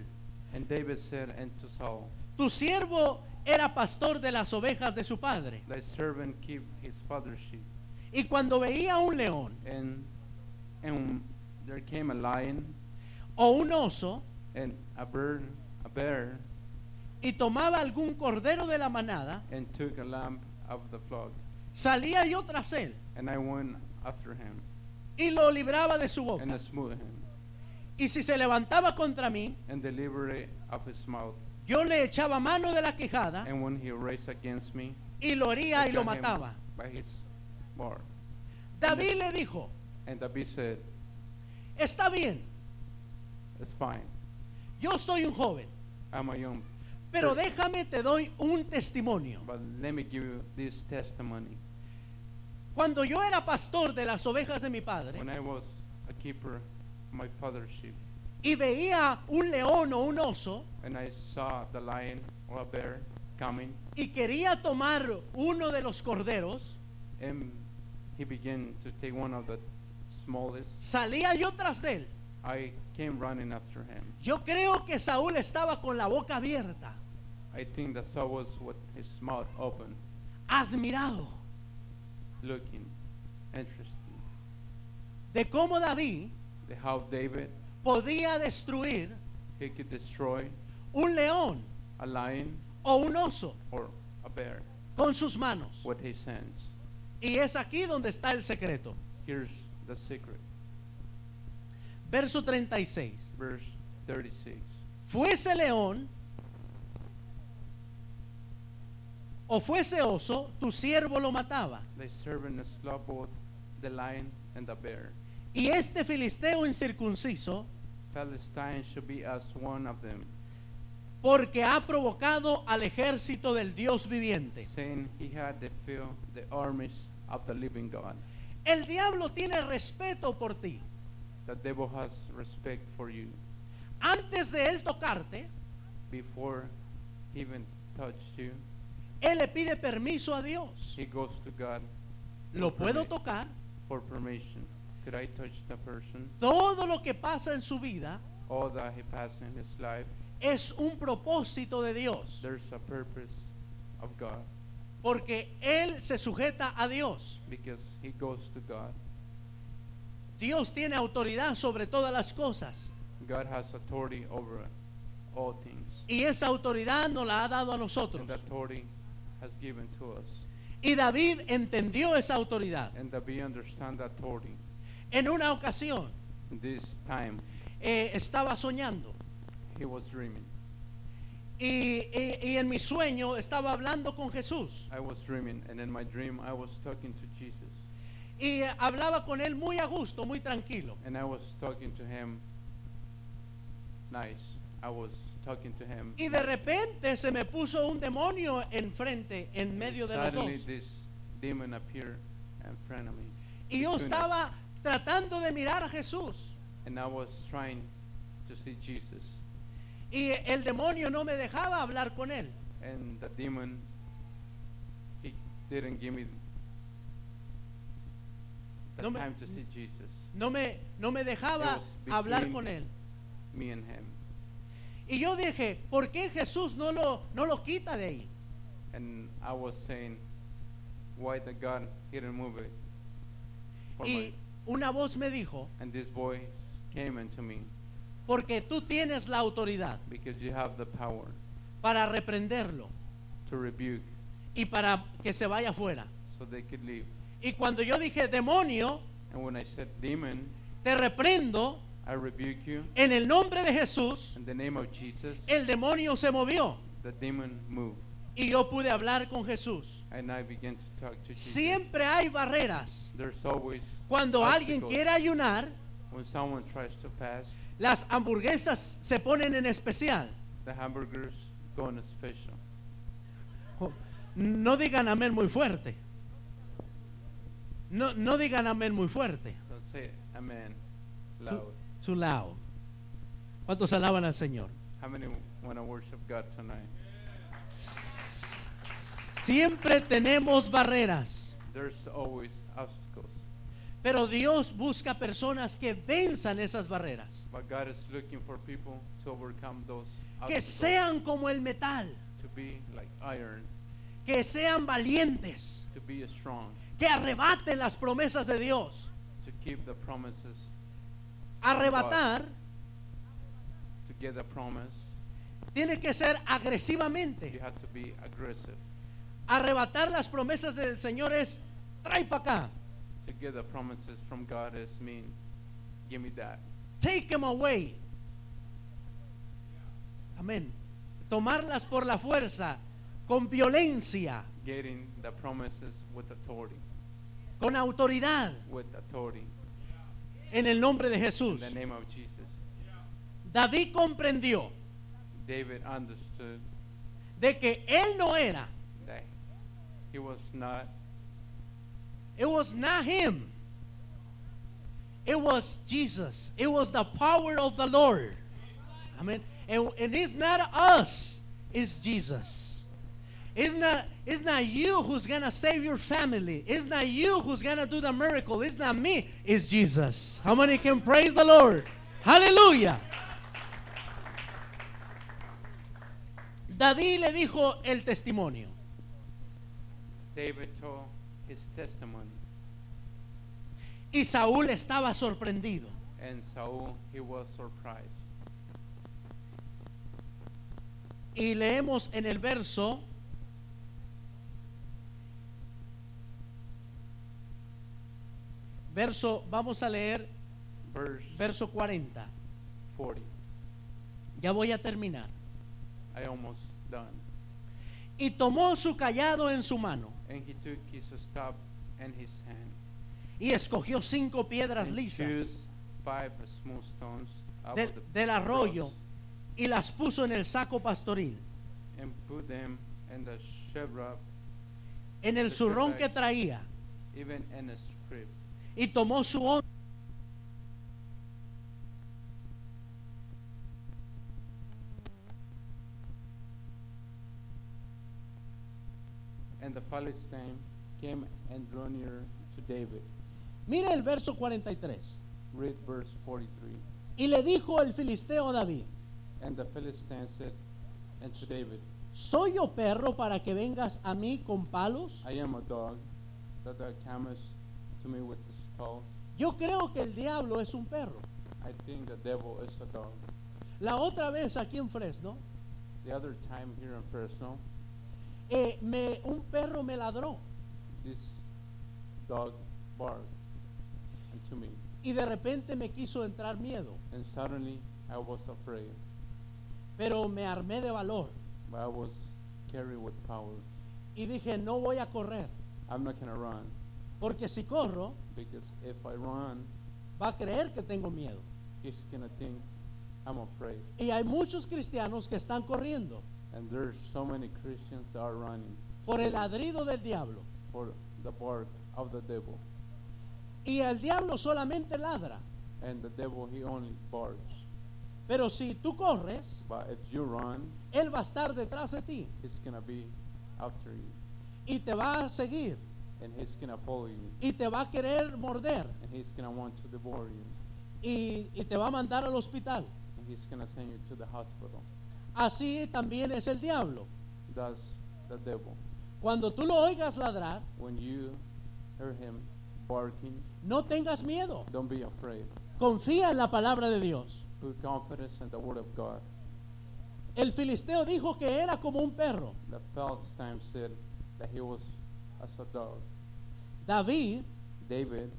And David said unto Saul, tu siervo era pastor de las ovejas de su padre, Thy servant keep his father's sheep. y cuando veía un león And and there came a lion o un oso and a bird, a bear, y tomaba algún cordero de la manada, and took a lamb of the flock. salía yo tras él And I went after him y lo libraba de su and boca. Smote him, Y si se levantaba contra mí, and delivered it of his mouth. yo le echaba mano de la quejada And when he raised against me, y lo hería I y lo got him mataba. by his. David le dijo, And David said, está bien, It's fine. yo soy un joven, I'm a young, pero déjame te doy un testimonio. but let me give you this testimony. Cuando yo era pastor de las ovejas de mi padre When I was a keeper of my father's sheep, y veía un león o un oso and I saw the lion or a bear coming, y quería tomar uno de los corderos, and he began to take one of the smallest, salía yo tras él. I came running after him. Yo creo que Saúl estaba con la boca abierta, I think that Saul was with his mouth open, admirado looking, interested. de cómo David The how David podía destruir he could destroy un león a lion o un oso or a bear con sus manos. with his hands. Y es aquí donde está el secreto. Here's the secret. Verso 36. Verse 36. Fuese león o fuese oso, tu siervo lo mataba. Thy servant slew both the lion and the bear. Y este filisteo incircunciso, Palestine should be as one of them, porque ha provocado al ejército del Dios viviente. saying he had the armies of the living God. El diablo tiene respeto por ti. The devil has respect for you. Antes de él tocarte, Before he even touched you, él le pide permiso a Dios. he goes to God ¿Lo puedo tocar? for permission. Could I touch the person? Todo lo que pasa en su vida All that he passed in his life, es un propósito de Dios. there's a purpose of God Porque él se sujeta a Dios. because he goes to God. Dios tiene autoridad sobre todas las cosas. God has authority over all things. Y esa autoridad nos la ha dado a nosotros. And authority has given to us. Y David entendió esa autoridad. And that we understand the authority. En una ocasión This time eh, estaba soñando he was dreaming. y, y- y en mi sueño estaba hablando con Jesús I was dreaming, and in my dream I was talking to Jesus. y hablaba con él muy a gusto, muy tranquilo. And I was talking to him nice. I was talking to him. Y de repente se me puso un demonio enfrente, en medio de los dos. Suddenly this demon appeared in front of me. Y yo estaba tratando de mirar a Jesús. And I was trying to see Jesus. Y el demonio no me dejaba hablar con él. And the demon, he didn't give me the No me- time to see Jesus. No me, no me dejaba hablar con él. Me and him. Y yo dije, ¿por qué Jesús no lo, no lo quita de ahí? And I was saying, why the God didn't move it? for Y my- una voz me dijo, and this voice came into me porque tú tienes la autoridad because you have the power para reprenderlo to rebuke y para que se vaya afuera. so they could leave. Y cuando yo dije demonio, And when I said demon, te reprendo I rebuke you. en el nombre de Jesús. In the name of Jesus, El demonio se movió the demon moved. y yo pude hablar con Jesús. And I began to talk to Jesus. Siempre hay barreras. There's always Cuando alguien obstacles. quiere ayunar, when someone tries to fast, las hamburguesas se ponen en especial. the hamburgers go a special. No digan amén muy fuerte. No, no digan amén muy fuerte. Don't say amen loud. Su lao. ¿Cuántos alaban al Señor? How many want to worship God tonight? Siempre tenemos barreras, There's always obstacles. pero Dios busca personas que venzan esas barreras, But God is looking for people to overcome those que sean como el metal, to be like iron, que sean valientes, to be strong, que arrebaten las promesas de Dios. to keep the promises, Arrebatar tiene que ser You agresivamente. have to be aggressive. Arrebatar las promesas del Señor es, trae para acá, To get the promises from God is mean, give me that. take them away. Amén. Tomarlas por la fuerza, con violencia, Getting the promises with authority, con autoridad, with authority. En el nombre de In the name of Jesus. David comprendió David understood de que él no era, that he was not, it was not him. It was Jesus. It was the power of the Lord. Amen. And, and it's not us, it's Jesus. It's not, it's not you who's going to save your family. It's not you who's going to do the miracle. It's not me, it's Jesus. How many can praise the Lord? Hallelujah. David le dijo el testimonio. David told his testimony. Y Saúl estaba sorprendido. And Saul, he was surprised. Y leemos en el verso verso vamos a leer Verse verso 40. 40. Ya voy a terminar. I almost done. Y tomó su callado en su mano And he took his staff in his hand. y escogió cinco piedras and lisas five smooth stones out del, of the del arroyo y las puso en el saco pastoril, and put them in the shebrab, en el The zurrón que traía, even in a. y tomó su onda And the Philistine came and drew near to David. Mire el verso 43. Read verse 43. Y le dijo el filisteo a David, And the Philistine said unto David, ¿soy yo perro para que vengas a mí con palos? I am a dog, that thou comest to me with the Yo creo que el diablo es un perro. I think the devil is a dog. La otra vez aquí en Fresno, The other time here in Fresno, eh, me, un perro me ladró this dog barked unto me, y de repente me quiso entrar miedo, and suddenly I was afraid, pero me armé de valor but I was carried with power. y dije, no voy a correr, I'm not gonna run, porque si corro because if I run, va a creer que tengo miedo. he's gonna think I'm afraid. Y hay muchos cristianos que están corriendo And there's so many Christians that are running por el ladrido del diablo. for the bark of the devil. Y el diablo solamente ladra. And the devil, he only barks. Pero si tú corres, But if you run, él va a estar detrás de ti he's gonna be after you. y te va a seguir And he's gonna follow you. y te va a querer morder And he's gonna want to devour you. y, y te va a mandar al hospital. And he's gonna send you to the hospital. Así también es el diablo. That's the devil. Cuando tú lo oigas ladrar, When you hear him barking, no tengas miedo. don't be afraid. Confía en la palabra de Dios. Put confidence in the word of God. El filisteo dijo que era como un perro. The Philistine said that he was as a dog. David David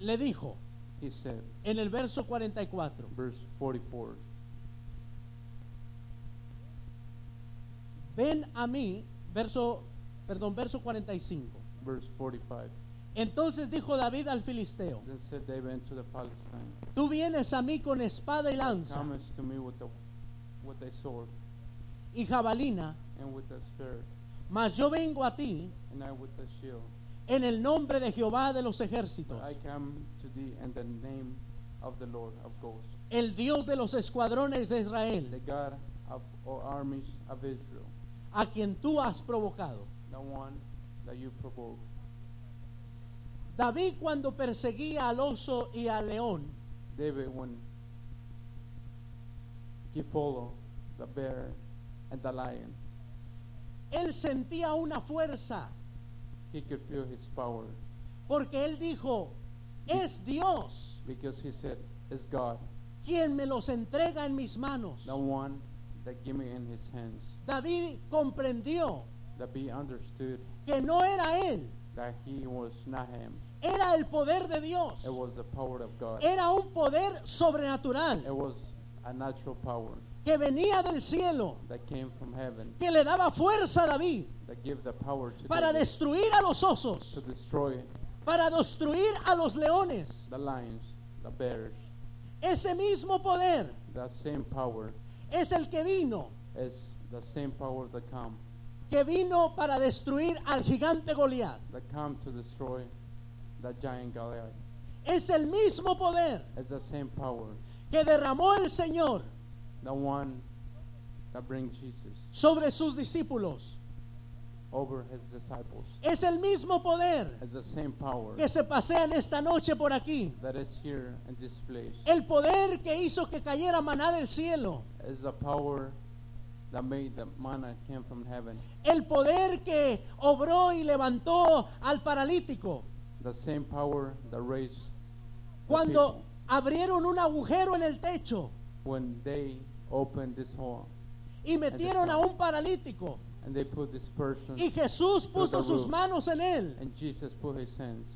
le dijo he said, en el verso 44, verse 44, ven a mí, verso, perdón, verso 45. verse 45. Entonces dijo David al filisteo, Then said David unto the Philistine, tú vienes a mí con espada y lanza to me with the with a sword y jabalina, and with a spear, mas yo vengo a ti and I with a shield. en el nombre de Jehová de los ejércitos, But I come to thee in the name of the Lord of hosts, el Dios de los escuadrones de the Israel, God of all armies of Israel, a quien tú has provocado. the one that you provoke. David cuando perseguía al oso y al león, David, when he followed the bear and the lion, él sentía una fuerza, he could feel his power porque él dijo, es Dios because he said, "It's God, quien me los entrega en mis manos. the one that give me in his hands." David comprendió That he understood que no era él, that he was not him. era el poder de Dios, It was the power of God. era un poder It sobrenatural was a natural power que venía del cielo, that came from heaven que le daba fuerza a David that gave the power to para David destruir a los osos, to destroy para destruir a los leones. the lions, the bears. Ese mismo poder That same power es el que vino, is the same power that come que vino para destruir al gigante Goliat. that come to destroy the giant Goliath. Es el mismo poder It's the same power, que derramó el Señor the one that brings Jesus sobre sus discípulos. over his disciples. Es el mismo poder It's the same power que se pasea en esta noche por aquí. that is here in this place. El poder que hizo que cayera maná del cielo. It's the power that made the manna came from heaven. El poder que obró y levantó al paralítico. The same power that raised the Cuando people. abrieron un agujero en el techo when they opened this hole y metieron a un paralítico. and they put this person Y Jesús puso sus roof. manos en él. and Jesus put his hands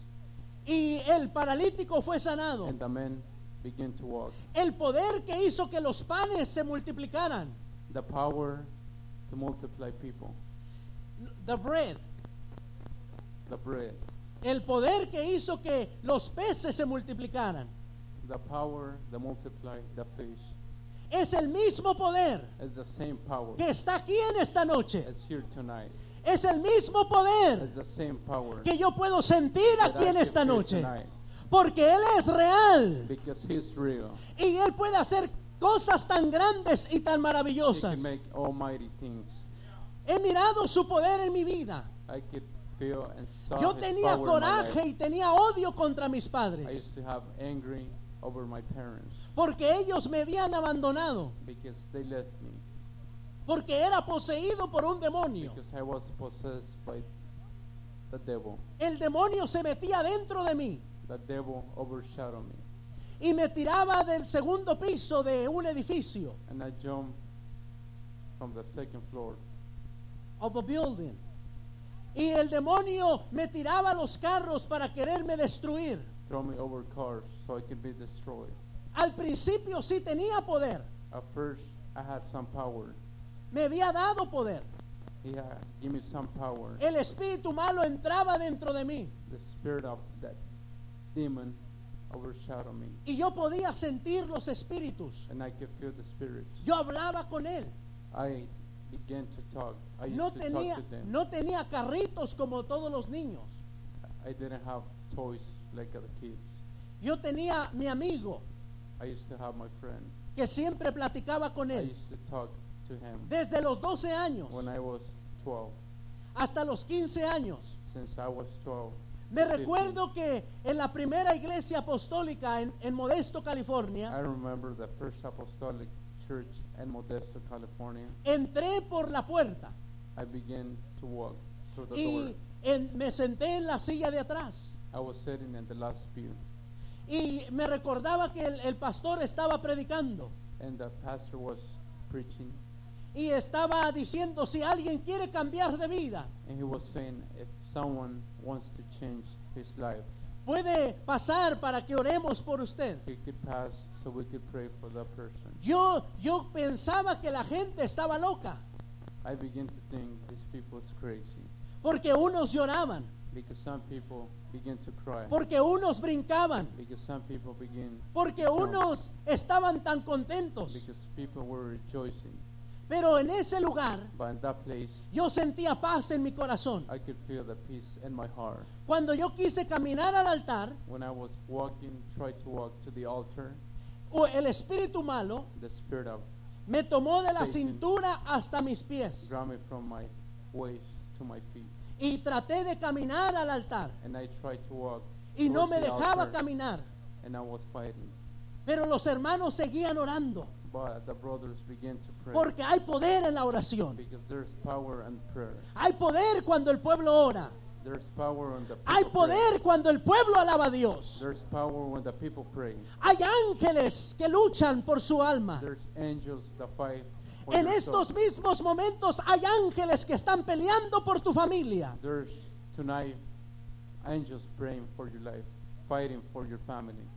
Y el paralítico fue sanado. and the man began to walk. El poder que hizo que los panes se multiplicaran. The power to multiply people, The bread. the bread, El poder que hizo que los peces se multiplicaran. the power that multiply the fish Es el mismo poder is the same power. que está aquí en esta noche. It's here tonight. Es el mismo poder It's the same power que yo puedo sentir that aquí I en esta noche. tonight Porque Él es real. because He's real. Y Él puede hacer cosas tan grandes y tan He maravillosas. can make almighty things. He mirado su poder en mi vida. I could feel and saw Yo His tenía power coraje y tenía odio contra mis I padres. used to have angry over my parents Porque ellos me habían abandonado. because they left me Porque era poseído por un demonio. because I was possessed by the devil. El demonio se metía dentro de mí The devil overshadowed me y me tiraba del segundo piso de un edificio, and I jumped from the second floor of a building. Y el demonio me tiraba los carros para quererme destruir. throw me over cars so I could be destroyed. Al principio sí tenía poder, At first I had some power. me había dado poder. He had give me some power. El espíritu malo entraba dentro de mí The spirit of that demon overshadowed me y yo podía sentir los espíritus. and I could feel the spirits. Yo hablaba con él. I began to talk. I used No to tenía, talk to them. no tenía carritos como todos los niños. I didn't have toys like other kids. Yo tenía mi amigo I used to have my friend. que siempre platicaba con I él. used to talk to him Desde los 12 años when I was 12. hasta los 15 años. Since I was 12. Me 15. recuerdo que en la primera iglesia apostólica en, en Modesto, I California, remember the First Apostolic Church in Modesto, California. entré por la puerta I began to walk through the y door. en- me senté en la silla de atrás. I was sitting in the last pew, Y me recordaba que el, el pastor estaba predicando and the pastor was preaching, y estaba diciendo, si alguien quiere cambiar de vida, and he was saying, if someone wants to change his life, puede pasar para que oremos por usted. he could pass so we could pray for that person. Yo, yo pensaba que la gente estaba loca, I begin to think these people is crazy porque unos lloraban, because some people porque unos brincaban, porque unos estaban tan contentos. Pero en ese lugar place, yo sentía paz en mi corazón. I could feel the peace in my heart. Cuando yo quise caminar al altar, When I was walking, tried to walk to the altar, o el espíritu malo me tomó de la Satan. cintura hasta mis pies y traté de caminar al altar and I tried to walk, y no me dejaba altar, caminar. and I was fighting. Pero los hermanos seguían orando But the brothers began to pray porque hay poder en la oración. because there's power in prayer. Hay poder cuando el pueblo ora. There's power when the people Hay pray. poder cuando el pueblo alaba a Dios. There's power when the people pray. Hay ángeles que luchan por su alma. There's angels that fight En estos mismos momentos hay ángeles que están peleando por tu familia. There's tonight angels praying for your life, fighting for your family.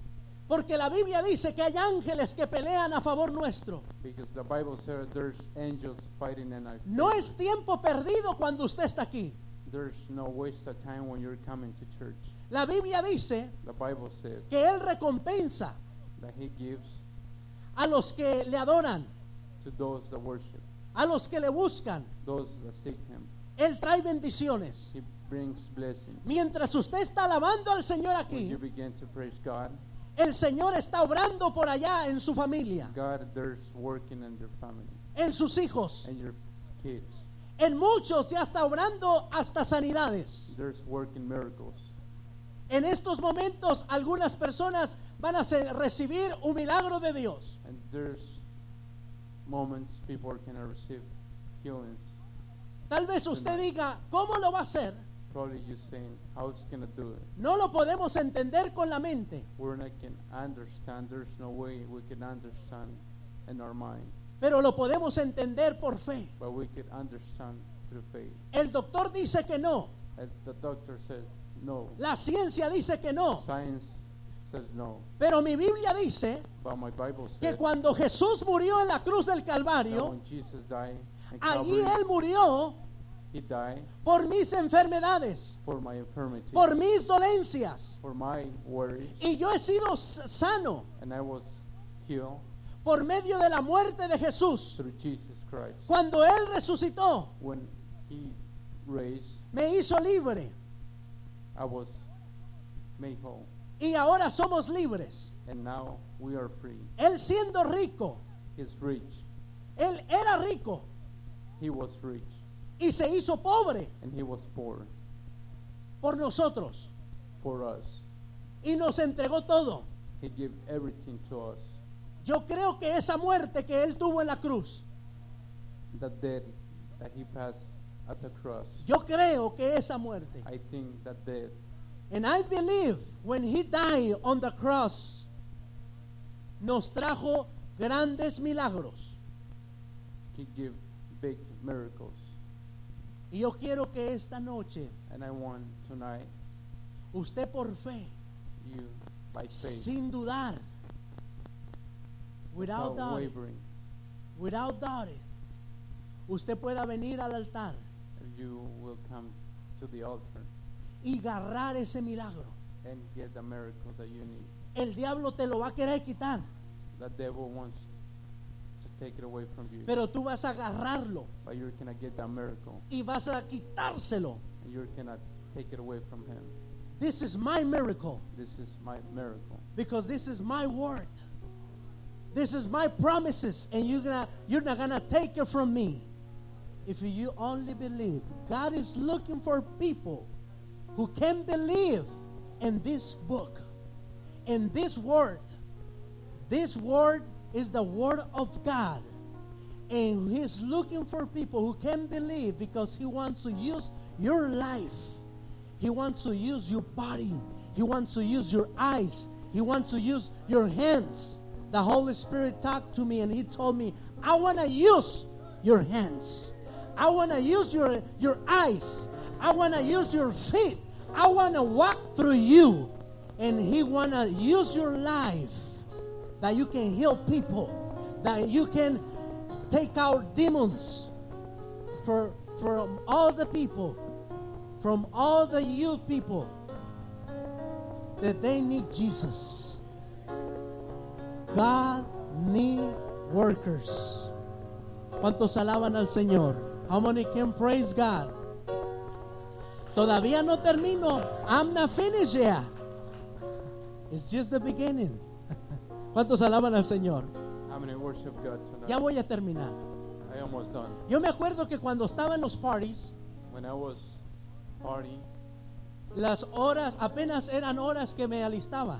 Porque la Biblia dice que hay ángeles que pelean a favor nuestro. Because the Bible says there's angels fighting in our No es tiempo perdido cuando usted está aquí. There's no waste of time when you're coming to church. La Biblia dice The Bible says que Él recompensa that He gives a los que le adoran, to those that worship, a los que le buscan. those that seek Him. Él trae bendiciones. He brings blessings. Mientras usted está alabando al Señor When aquí, you begin to praise God, el Señor está obrando por allá en su familia, God, there's working in your family en sus hijos. and your kids. En muchos ya está obrando hasta sanidades. There's working miracles. En estos momentos algunas personas van a se- recibir un milagro de Dios. And there's moments people to receive healings. Tal vez usted diga, ¿cómo lo va a hacer? Probably you saying, how it's to do it. No lo podemos entender con la mente, We're not can understand. There's no way we can understand in our mind. pero lo podemos entender por fe. But we can understand through faith. El doctor dice que no, the doctor says no. la ciencia dice que no, Science says no. pero mi Biblia dice But my Bible que cuando Jesús murió en la cruz del that Calvario, when Jesus died, in allí Calvary, Él murió He died por mis enfermedades, for my infirmity, por mis dolencias, for my worries, y yo he sido s- sano and I was healed por medio de la muerte de Jesús. through Jesus Christ. Cuando Él resucitó, When He raised, me hizo libre I was made whole, y ahora somos libres. and now we are free. Él siendo rico, He's rich. Él era rico He was rich, y se hizo pobre and He was poor por nosotros for us. y nos entregó todo. He gave everything to us. Yo creo que esa muerte que Él tuvo en la cruz, The death that He passed at the cross. yo creo que esa muerte, I think that death and I believe when He died on the cross, nos trajo grandes milagros. He gave big miracles. Y yo quiero que esta noche And I want tonight usted por fe, you by faith, sin dudar, without without doubting, wavering, without doubting, usted pueda venir al altar you will come to the altar y agarrar ese milagro. and get the miracle that you need. El diablo te lo va a querer quitar, The devil wants to take it away from you, pero tú vas a agarrarlo but you're gonna get that miracle y vas a quitárselo. and you're gonna take it away from him. This is my miracle This is my miracle. because this is my word. This is my promises and you're gonna you're not gonna take it from me. If you only believe. God is looking for people who can believe in this book, in this word. This word is the word of God. And he's looking for people who can believe because he wants to use your life. He wants to use your body. He wants to use your eyes. He wants to use your hands. The Holy Spirit talked to me and he told me, I want to use your hands. I want to use your, your eyes. I want to use your feet. I want to walk through you and He wanna use your life that you can heal people, that you can take out demons for from all the people, from all the youth people that they need Jesus. God need workers. ¿Cuántos alaban al Señor? How many can praise God? Todavía no termino. I'm not finished yet. It's just the beginning. ¿Cuántos alaban al Señor? How many worship God tonight? Ya voy a terminar. I almost done. Yo me acuerdo que cuando estaba en los parties, When I was partying, las horas apenas eran horas que me alistaba.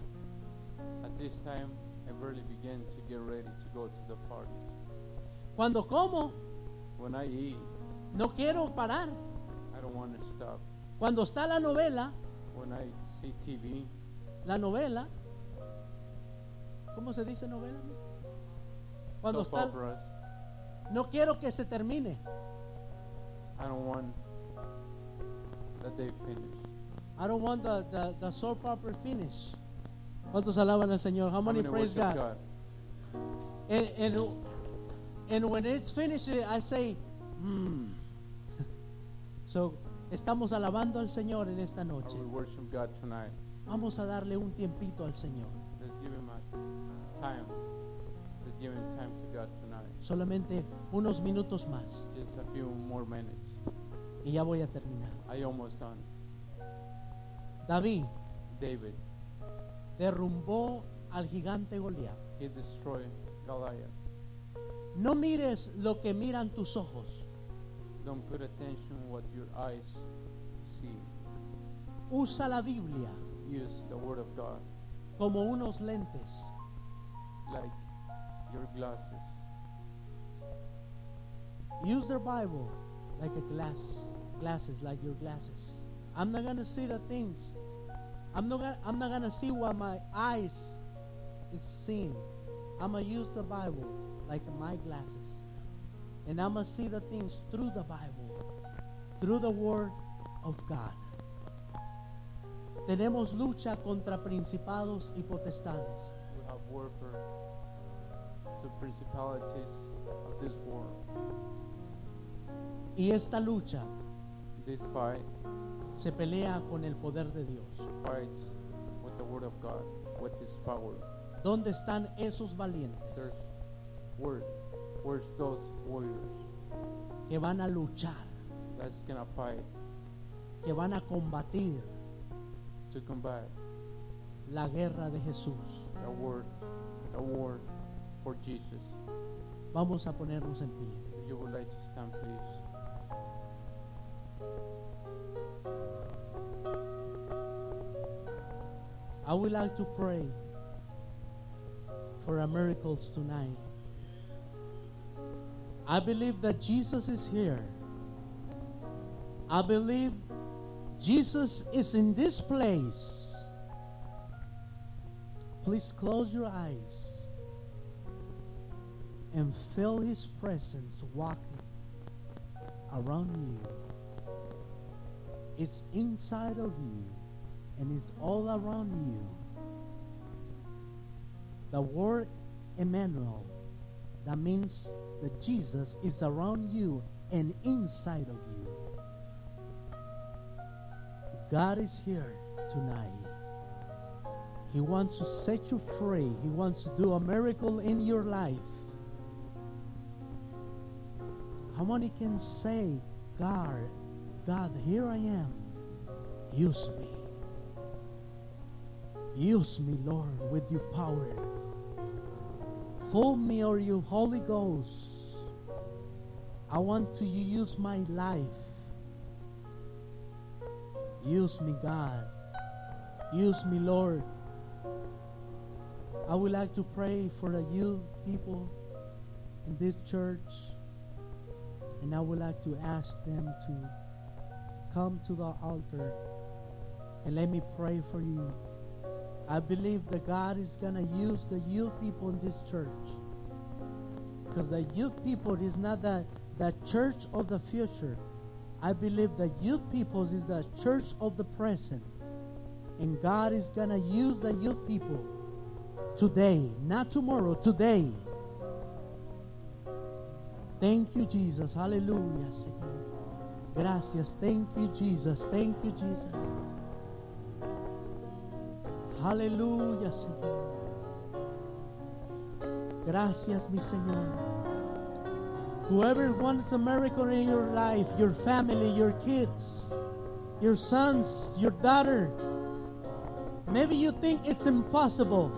at this time, I barely began to get ready to go to the party. Cuando como, When I eat, no quiero parar. I don't want to stop. Cuando está la novela, When I see TV, la novela, ¿cómo se dice novela? Cuando soap está, operas, no quiero que se termine. I don't want that they finish. I don't want the, the, the soap opera finish. ¿Cuántos alaban al Señor? How How many many praise worship God? And, and, and when it's finished, I say, hmm. So, estamos alabando al Señor en esta noche. Vamos a darle un tiempito al Señor. Solamente unos minutos más. Just a few more minutes. Y ya voy a terminar. I almost done. David David, derrumbó al gigante Goliat. he destroyed Goliath. No mires lo que miran tus ojos. Don't put attention what your eyes see. Usa la Biblia Use the word of God como unos lentes. like your glasses. Use the Bible like a glass, glasses like your glasses. I'm not gonna see the things. I'm not gonna, I'm not gonna see what my eyes is seeing. I'm gonna use the Bible like my glasses, and I'm gonna see the things through the Bible, through the Word of God. Tenemos lucha contra principados y potestades. We have warfare to principalities of this world. Y esta lucha This fight se pelea con el poder de Dios. fights with the word of God, with his power. ¿Dónde están esos valientes There's word. Where's those warriors que van a luchar, that's gonna fight que van a combatir to combat la guerra de Jesús? the word, the war for Jesus? Vamos a ponernos en pie. If you would like to stand, please. I would like to pray for a miracles tonight. I believe that Jesus is here. I believe Jesus is in this place. Please close your eyes and feel his presence walking around you. It's inside of you and it's all around you. The word Emmanuel, that means that Jesus is around you and inside of you. God is here tonight. He wants to set you free. He wants to do a miracle in your life. How many can say, God, God, here I am. Use me. Use me, Lord, with your power. Fill me, or you Holy Ghost. I want to use my life. Use me, God. Use me, Lord. I would like to pray for the youth people in this church. And I would like to ask them to come to the altar and let me pray for you. I believe that God is going to use the youth people in this church. Because the youth people is not the, the church of the future. I believe the youth people is the church of the present. And God is going to use the youth people today, not tomorrow, today. Thank you, Jesus. Hallelujah. Gracias. Thank you, Jesus. Thank you, Jesus. Aleluya, Señor. Gracias, mi Señor. Whoever wants a miracle in your life, your family, your kids, your sons, your daughter, maybe you think it's impossible.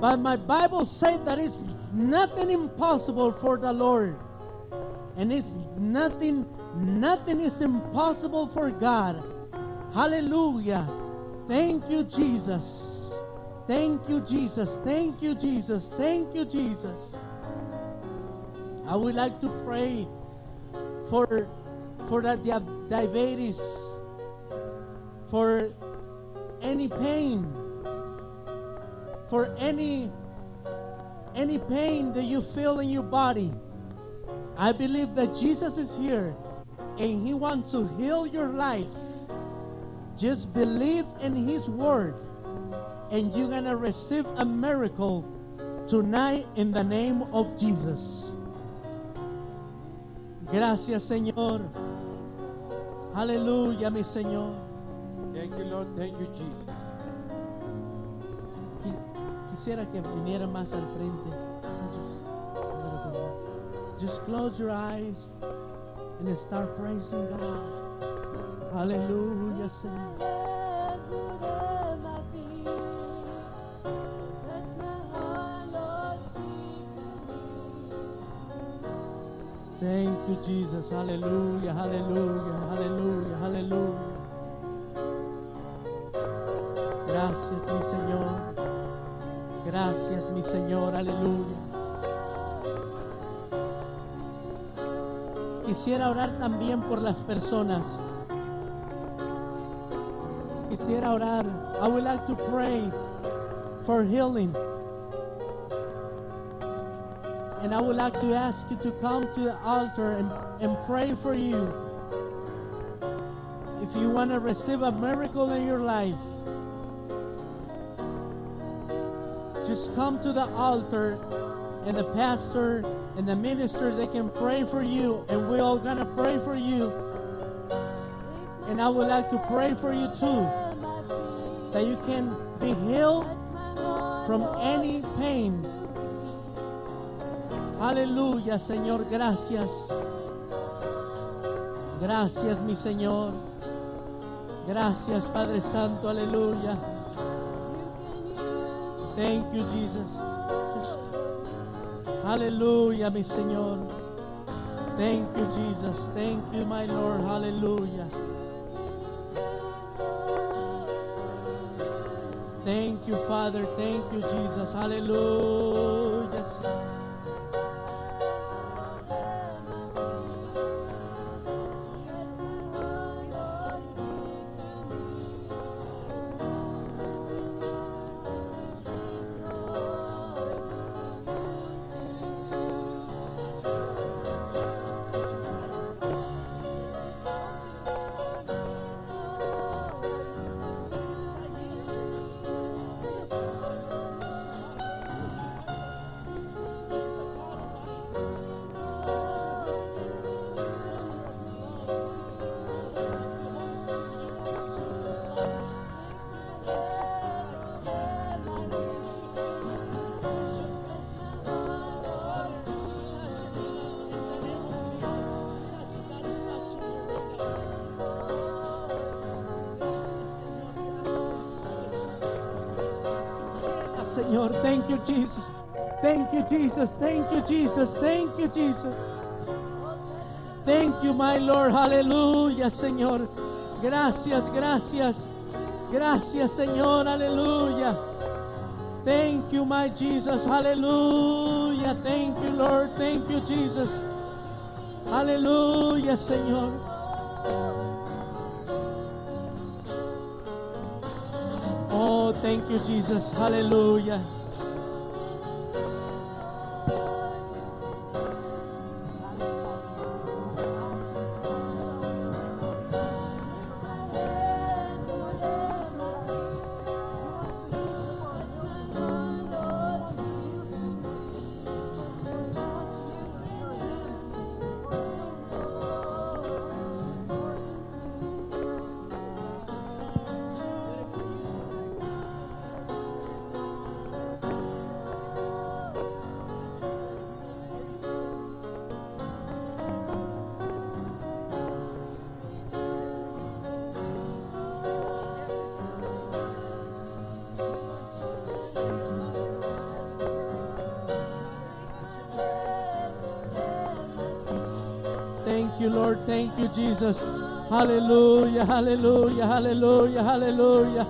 But my Bible says that it's nothing impossible for the Lord. And it's nothing, nothing is impossible for God. Hallelujah. Thank you, Jesus. Thank you, Jesus. Thank you, Jesus. Thank you, Jesus. I would like to pray for for the diabetes, for any pain, for any any pain that you feel in your body. I believe that Jesus is here and he wants to heal your life. Just believe in his word and you're going to receive a miracle tonight in the name of Jesus. Gracias, Señor. Aleluya, mi Señor. Thank you, Lord. Thank you, Jesus. Quisiera que viniera más al frente. Just, just close your eyes and start praising God. Aleluya, Señor. Thank you, Jesus. Hallelujah, hallelujah, hallelujah, hallelujah. Gracias, mi Señor. Gracias, mi Señor. Aleluya. Quisiera orar también por las personas. Quisiera orar. I would like to pray for healing. And I would like to ask you to come to the altar and, and pray for you. If you want to receive a miracle in your life, just come to the altar and the pastor and the minister they can pray for you and we're all gonna pray for you and i would like to pray for you too that you can be healed from any pain aleluya señor gracias gracias mi señor gracias padre santo aleluya Thank you, Jesus. Hallelujah, mi Señor. Thank you, Jesus. Thank you, my Lord. Hallelujah. Thank you, Father. Thank you, Jesus. Hallelujah. Señor. Thank you, Jesus. Thank you, Jesus. Thank you, Jesus. Thank you, Jesus. Thank you, my Lord. Aleluya, Señor. Gracias, gracias. Gracias, Señor. Aleluya. Thank you, my Jesus. Hallelujah. Thank you, Lord. Thank you, Jesus. Aleluya, Señor. Thank you, Jesus. Hallelujah. Thank you, Jesus. Hallelujah, hallelujah, hallelujah, hallelujah.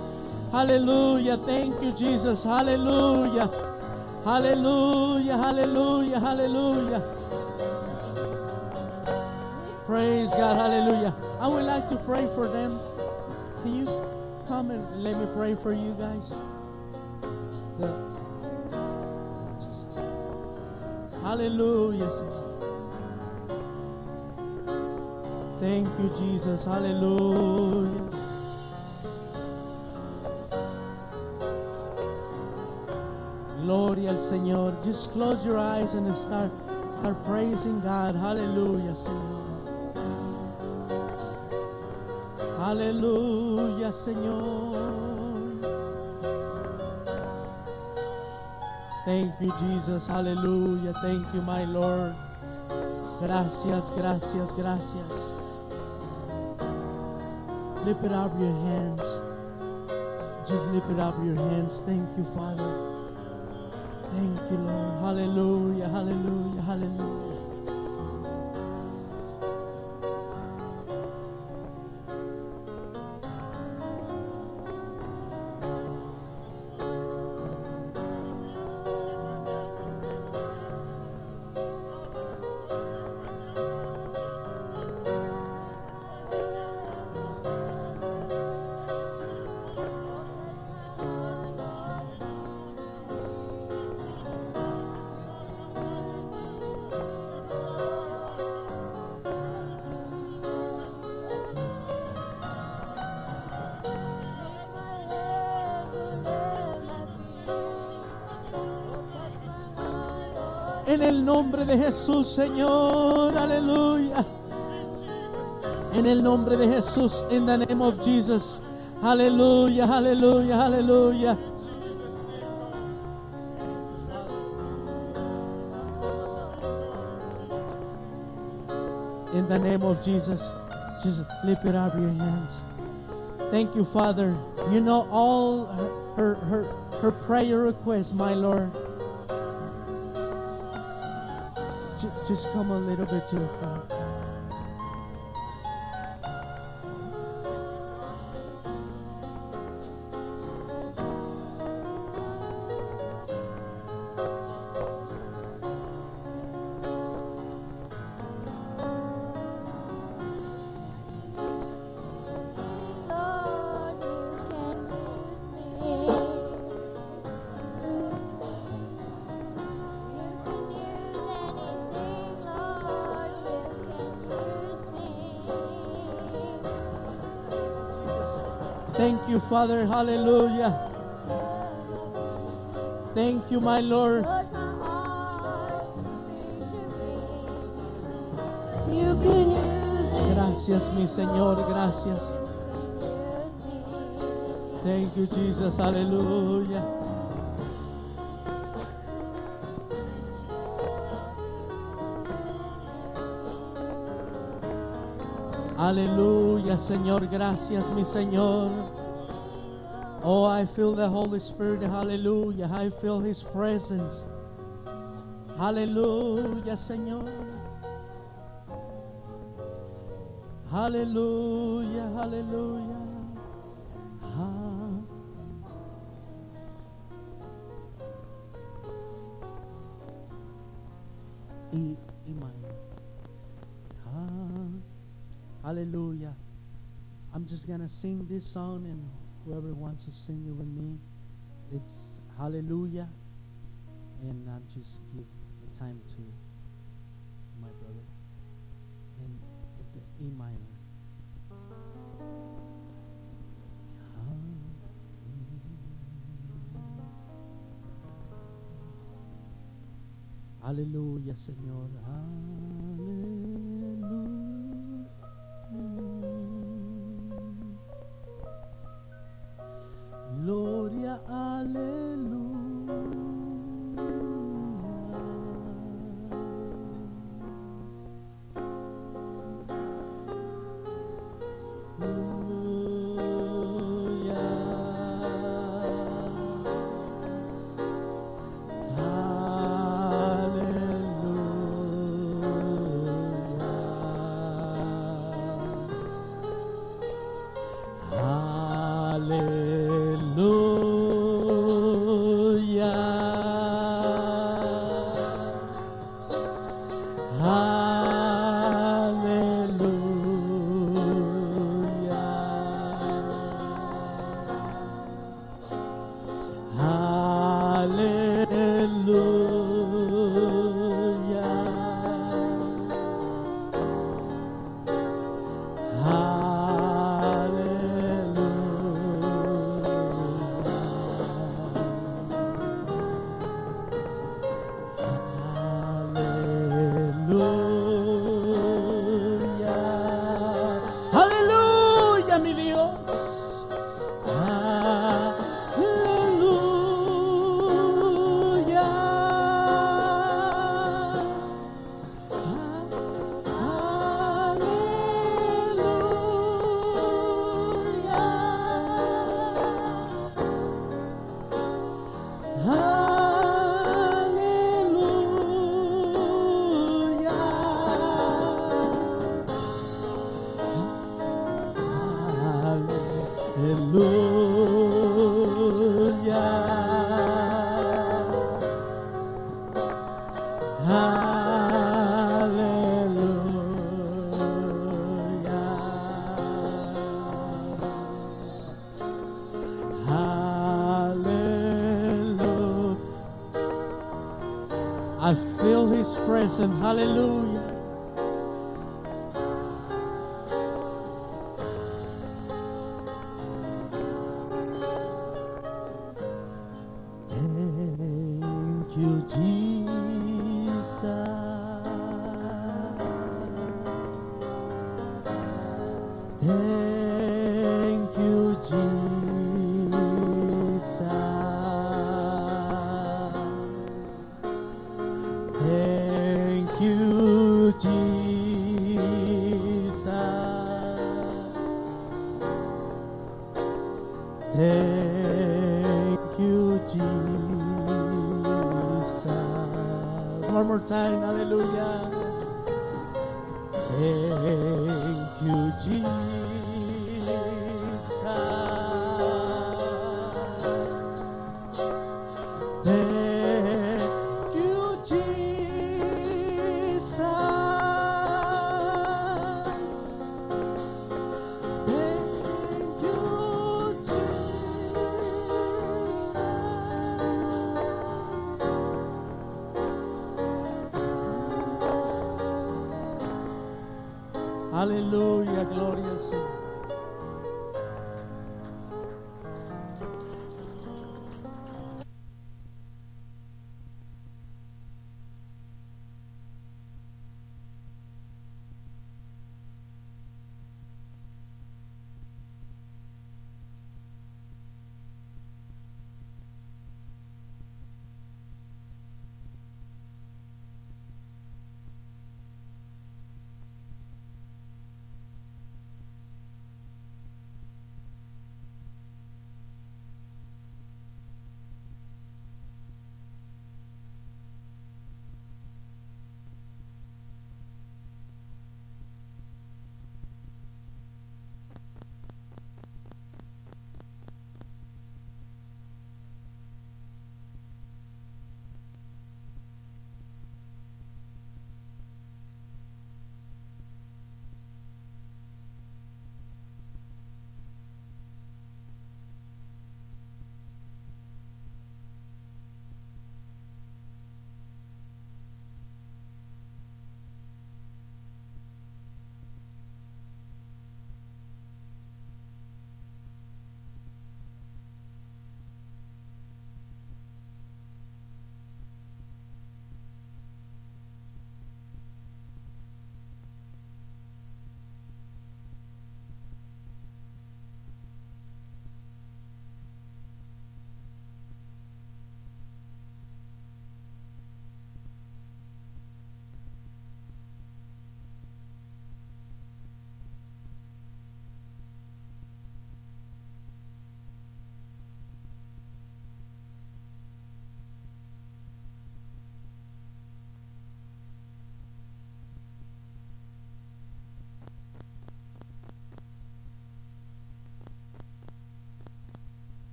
Hallelujah. Thank you, Jesus. Hallelujah. Hallelujah, hallelujah, hallelujah. Praise God, hallelujah. I would like to pray for them. Can you come and let me pray for you guys? The- Hallelujah. Thank you, Jesus. Hallelujah. Gloria al Señor. Just close your eyes and start start praising God. Hallelujah, Señor. Aleluya, Señor. Thank you, Jesus. Hallelujah. Thank you, my Lord. Gracias, gracias, gracias. Lift it up your hands. Just lift it up your hands. Thank you, Father. Thank you, Lord. Hallelujah, hallelujah, hallelujah. En el nombre de Jesús, Señor, aleluya. En el nombre de Jesús, in the name of Jesus. Aleluya, aleluya, aleluya. In the name of Jesus, just lift it up your hands. Thank you, Father. You know all her, her, her prayer requests, my Lord. Just come a little bit to the Father. Hallelujah. Thank you, my Lord. Put my heart victory. You can use it. Gracias, mi Señor. Gracias. You can use me. Thank you, Jesus. Hallelujah. Aleluya, Señor. Gracias, mi Señor. Oh, I feel the Holy Spirit. Hallelujah. I feel His presence. Hallelujah, Señor. Hallelujah, hallelujah. Ah. Y minor. Ah. Hallelujah. I'm just gonna sing this song, and whoever wants to sing it with me, it's Hallelujah. And I'm just give the time to my brother. And it's an E minor. Aleluya, Señor. Aleluya. Presence. Hallelujah. Time, hallelujah.